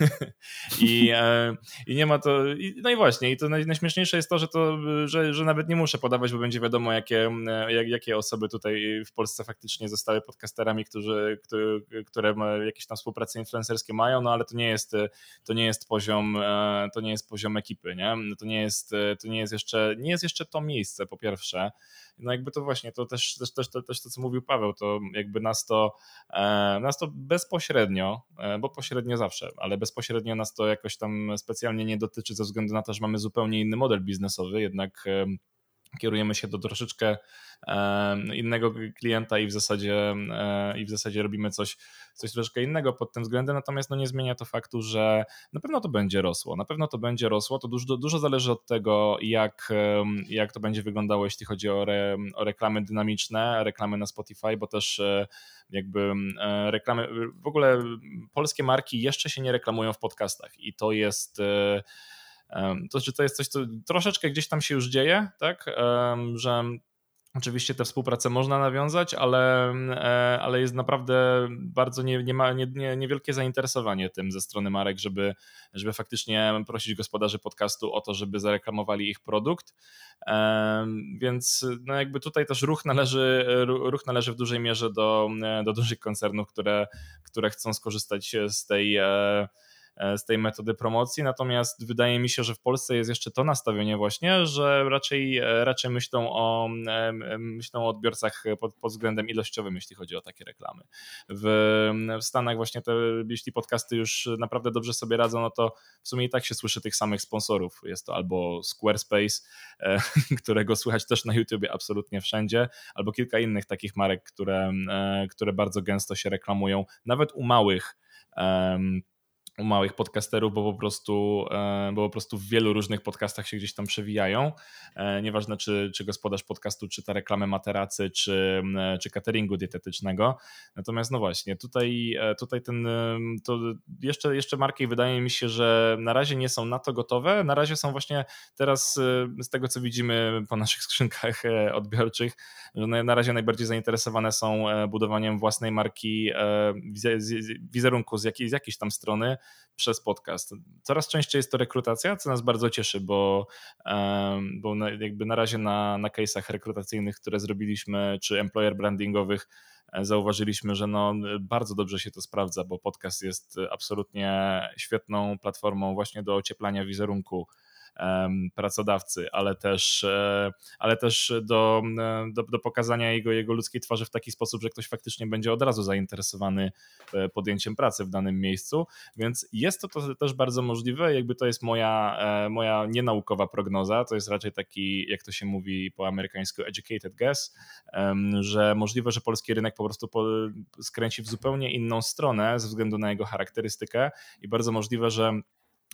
*laughs* I, e, i nie ma to, no i właśnie i to najśmieszniejsze jest to, że to, że, że nawet nie muszę podawać, bo będzie wiadomo jakie, jak, jakie osoby tutaj w Polsce faktycznie zostały podcasterami, którzy, które, które jakieś tam współprace influencerskie mają, no ale to nie jest, to nie jest poziom, e, to nie jest poziom ekipy, nie? To nie jest, to nie jest jeszcze, nie jest jeszcze to miejsce po pierwsze, no jakby to właśnie, to też, też, też, też to, co mówił Paweł, to jakby nas to, e, nas to bezpośrednio, e, bo pośrednio zawsze, ale bezpośrednio nas to jakoś tam specjalnie nie dotyczy ze względu na to, że mamy zupełnie inny model biznesowy, jednak kierujemy się do troszeczkę innego klienta i w zasadzie, i w zasadzie robimy coś, coś troszeczkę innego pod tym względem, natomiast no nie zmienia to faktu, że na pewno to będzie rosło, na pewno to będzie rosło, to dużo, dużo zależy od tego, jak, jak to będzie wyglądało, jeśli chodzi o, re, o reklamy dynamiczne, reklamy na Spotify, bo też e, jakby e, reklamy, w ogóle polskie marki jeszcze się nie reklamują w podcastach i to jest e, to, że to jest coś, co troszeczkę gdzieś tam się już dzieje, tak, że Oczywiście tę współpracę można nawiązać, ale, e, ale jest naprawdę bardzo nie, nie ma, nie, nie, niewielkie zainteresowanie tym ze strony marek, żeby, żeby faktycznie prosić gospodarzy podcastu o to, żeby zareklamowali ich produkt. Więc no jakby tutaj też ruch należy, ruch należy w dużej mierze do, do dużych koncernów, które, które chcą skorzystać z tej E, z tej metody promocji, natomiast wydaje mi się, że w Polsce jest jeszcze to nastawienie właśnie, że raczej, e, raczej myślą, o, e, myślą o odbiorcach pod, pod względem ilościowym, jeśli chodzi o takie reklamy. W, w Stanach właśnie te, jeśli podcasty już naprawdę dobrze sobie radzą, no to w sumie i tak się słyszy tych samych sponsorów. Jest to albo Squarespace, *laughs* którego słychać też na YouTubie absolutnie wszędzie, albo kilka innych takich marek, które, które bardzo gęsto się reklamują, nawet u małych u małych podcasterów, bo po prostu, e, bo po prostu w wielu różnych podcastach się gdzieś tam przewijają. E, nieważne, czy, czy gospodarz podcastu czyta reklamę materacy, czy, e, czy cateringu dietetycznego. Natomiast no właśnie, tutaj, tutaj ten, to jeszcze, jeszcze marki wydaje mi się, że na razie nie są na to gotowe. Na razie są właśnie teraz z tego, co widzimy po naszych *laughs* skrzynkach odbiorczych, że na razie najbardziej zainteresowane są budowaniem własnej marki wizerunku z jakiej, z jakiejś tam strony, przez podcast. Coraz częściej jest to rekrutacja, co nas bardzo cieszy, bo, bo jakby na razie na, na case'ach rekrutacyjnych, które zrobiliśmy, czy employer brandingowych, e, zauważyliśmy, że no, bardzo dobrze się to sprawdza, bo podcast jest absolutnie świetną platformą właśnie do ocieplania wizerunku pracodawcy, ale też, e, ale też do, do, do, pokazania jego, jego ludzkiej twarzy w taki sposób, że ktoś faktycznie będzie od razu zainteresowany e, podjęciem pracy w danym miejscu, więc jest to, to też bardzo możliwe, jakby to jest moja, e, moja nienaukowa prognoza, to jest raczej taki, jak to się mówi po amerykańsku educated guess, że możliwe, że polski rynek po prostu skręci w zupełnie inną stronę ze względu na jego charakterystykę i bardzo możliwe, że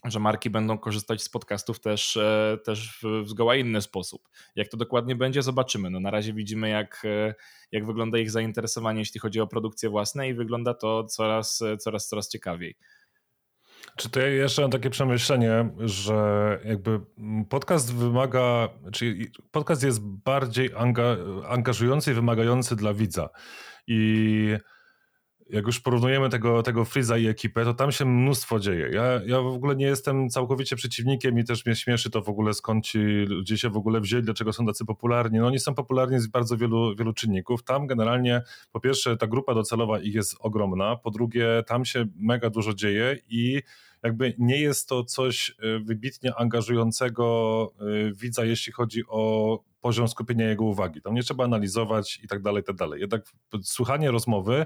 że marki będą korzystać z podcastów też, e, też w zgoła inny sposób. Jak to dokładnie będzie, zobaczymy. No na razie widzimy, jak, e, jak wygląda ich zainteresowanie, jeśli chodzi o produkcję własne i wygląda to coraz, coraz, coraz ciekawiej. Czy to jeszcze mam takie przemyślenie, że jakby podcast wymaga, czyli podcast jest bardziej anga, angażujący i wymagający dla widza. I jak już porównujemy tego, tego Freeza i ekipę, to tam się mnóstwo dzieje. Ja, ja w ogóle nie jestem całkowicie przeciwnikiem i też mnie śmieszy to w ogóle skąd ci ludzie się w ogóle wzięli, dlaczego są tacy popularni. No oni są popularni z bardzo wielu, wielu czynników. Tam generalnie po pierwsze ta grupa docelowa ich jest ogromna, po drugie tam się mega dużo dzieje i jakby nie jest to coś y, wybitnie angażującego y, widza, jeśli chodzi o poziom skupienia jego uwagi. Tam nie trzeba analizować i tak dalej, i tak dalej. Jednak słuchanie rozmowy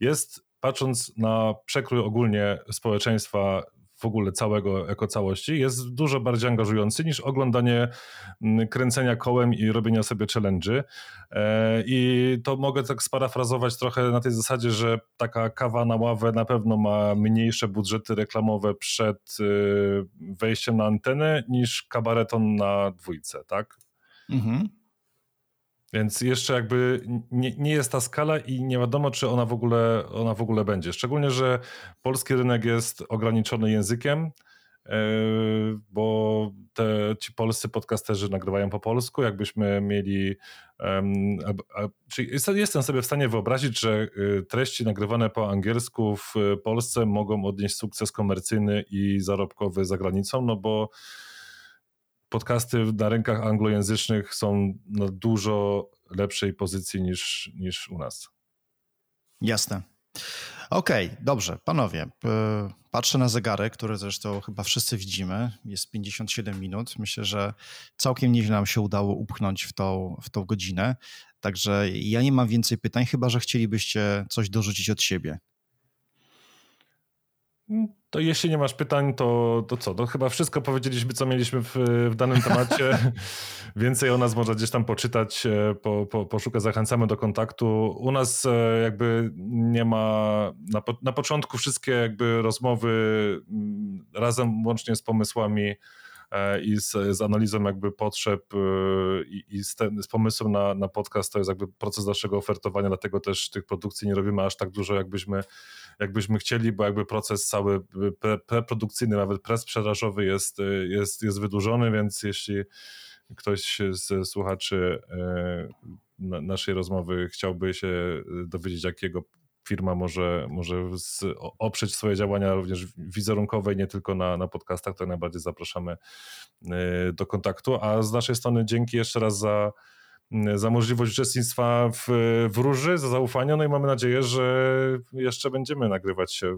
jest, patrząc na przekrój ogólnie społeczeństwa w ogóle całego jako całości, jest dużo bardziej angażujący niż oglądanie mm, kręcenia kołem i robienia sobie challenge'y. E, I to mogę tak sparafrazować trochę na tej zasadzie, że taka kawa na ławę na pewno ma mniejsze budżety reklamowe przed y, wejściem na antenę niż kabareton na dwójce, tak? Mhm. Więc jeszcze jakby nie, nie, jest ta skala i nie wiadomo, czy ona w, ogóle, ona w ogóle będzie. Szczególnie, że polski rynek jest ograniczony językiem. bo te, ci polscy podcasterzy nagrywają po polsku. Jakbyśmy mieli. czyli jestem sobie w stanie wyobrazić, że treści nagrywane po angielsku w Polsce mogą odnieść sukces komercyjny i zarobkowy za granicą, no bo podcasty na rynkach anglojęzycznych są na dużo lepszej pozycji niż, niż u nas. Jasne. Okej, okay, dobrze, panowie. Patrzę na zegarek, który zresztą chyba wszyscy widzimy. Jest 57 minut. Myślę, że całkiem nieźle nam się udało upchnąć w tą, w tą godzinę. Także ja nie mam więcej pytań, chyba że chcielibyście coś dorzucić od siebie. To jeśli nie masz pytań, to, to co? To chyba wszystko powiedzieliśmy, co mieliśmy w, w danym temacie. *laughs* Więcej o nas można gdzieś tam poczytać, e, po, po, poszukać. Zachęcamy do kontaktu. U nas e, jakby nie ma, na, na początku wszystkie jakby rozmowy razem łącznie z pomysłami i z, z, analizą jakby potrzeb i, i z, ten, z, pomysłem na, na podcast to jest jakby proces naszego ofertowania, dlatego też tych produkcji nie robimy aż tak dużo, jakbyśmy jakbyśmy chcieli, bo jakby proces cały preprodukcyjny, nawet presprzedażowy jest, jest, jest wydłużony, więc jeśli ktoś z słuchaczy e, naszej rozmowy chciałby się dowiedzieć, jakiego firma może, może oprzeć swoje działania również wizerunkowe, nie tylko na, na podcastach, to najbardziej zapraszamy e, do kontaktu. A z naszej strony dzięki jeszcze raz za za możliwość uczestnictwa w, w Róży, za zaufanie, no i mamy nadzieję, że jeszcze będziemy nagrywać się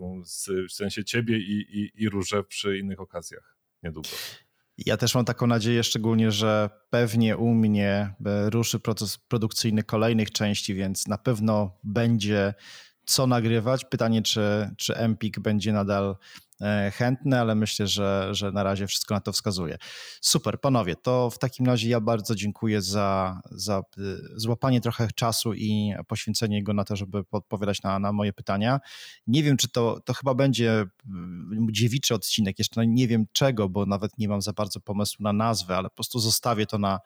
w sensie ciebie i, i, i Róże przy innych okazjach niedługo. Ja też mam taką nadzieję, szczególnie, że pewnie u mnie ruszy proces produkcyjny kolejnych części, więc na pewno będzie co nagrywać. Pytanie, czy, czy Empik będzie nadal E, chętny, ale myślę, że, że na razie wszystko na to wskazuje. Super, panowie, to w takim razie ja bardzo dziękuję za, za e, złapanie trochę czasu i poświęcenie go na to, żeby odpowiadać na, na moje pytania. Nie wiem, czy to, to chyba będzie mm, dziewiczy odcinek, jeszcze nie wiem czego, bo nawet nie mam za bardzo pomysłu na nazwę, ale po prostu zostawię to na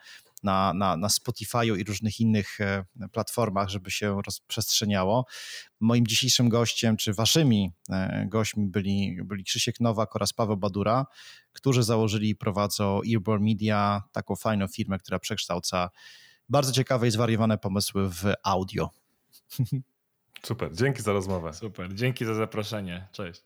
na, na, na Spotify'u i różnych innych e, platformach, żeby się rozprzestrzeniało. Moim dzisiejszym gościem, czy waszymi e, gośćmi byli, byli Krzysiek Nowak oraz Paweł Badura, którzy założyli i prowadzą Earborn Media, taką fajną firmę, która przekształca bardzo ciekawe i zwariowane pomysły w audio. *laughs* Super, dzięki za rozmowę. Super, dzięki za zaproszenie. Cześć.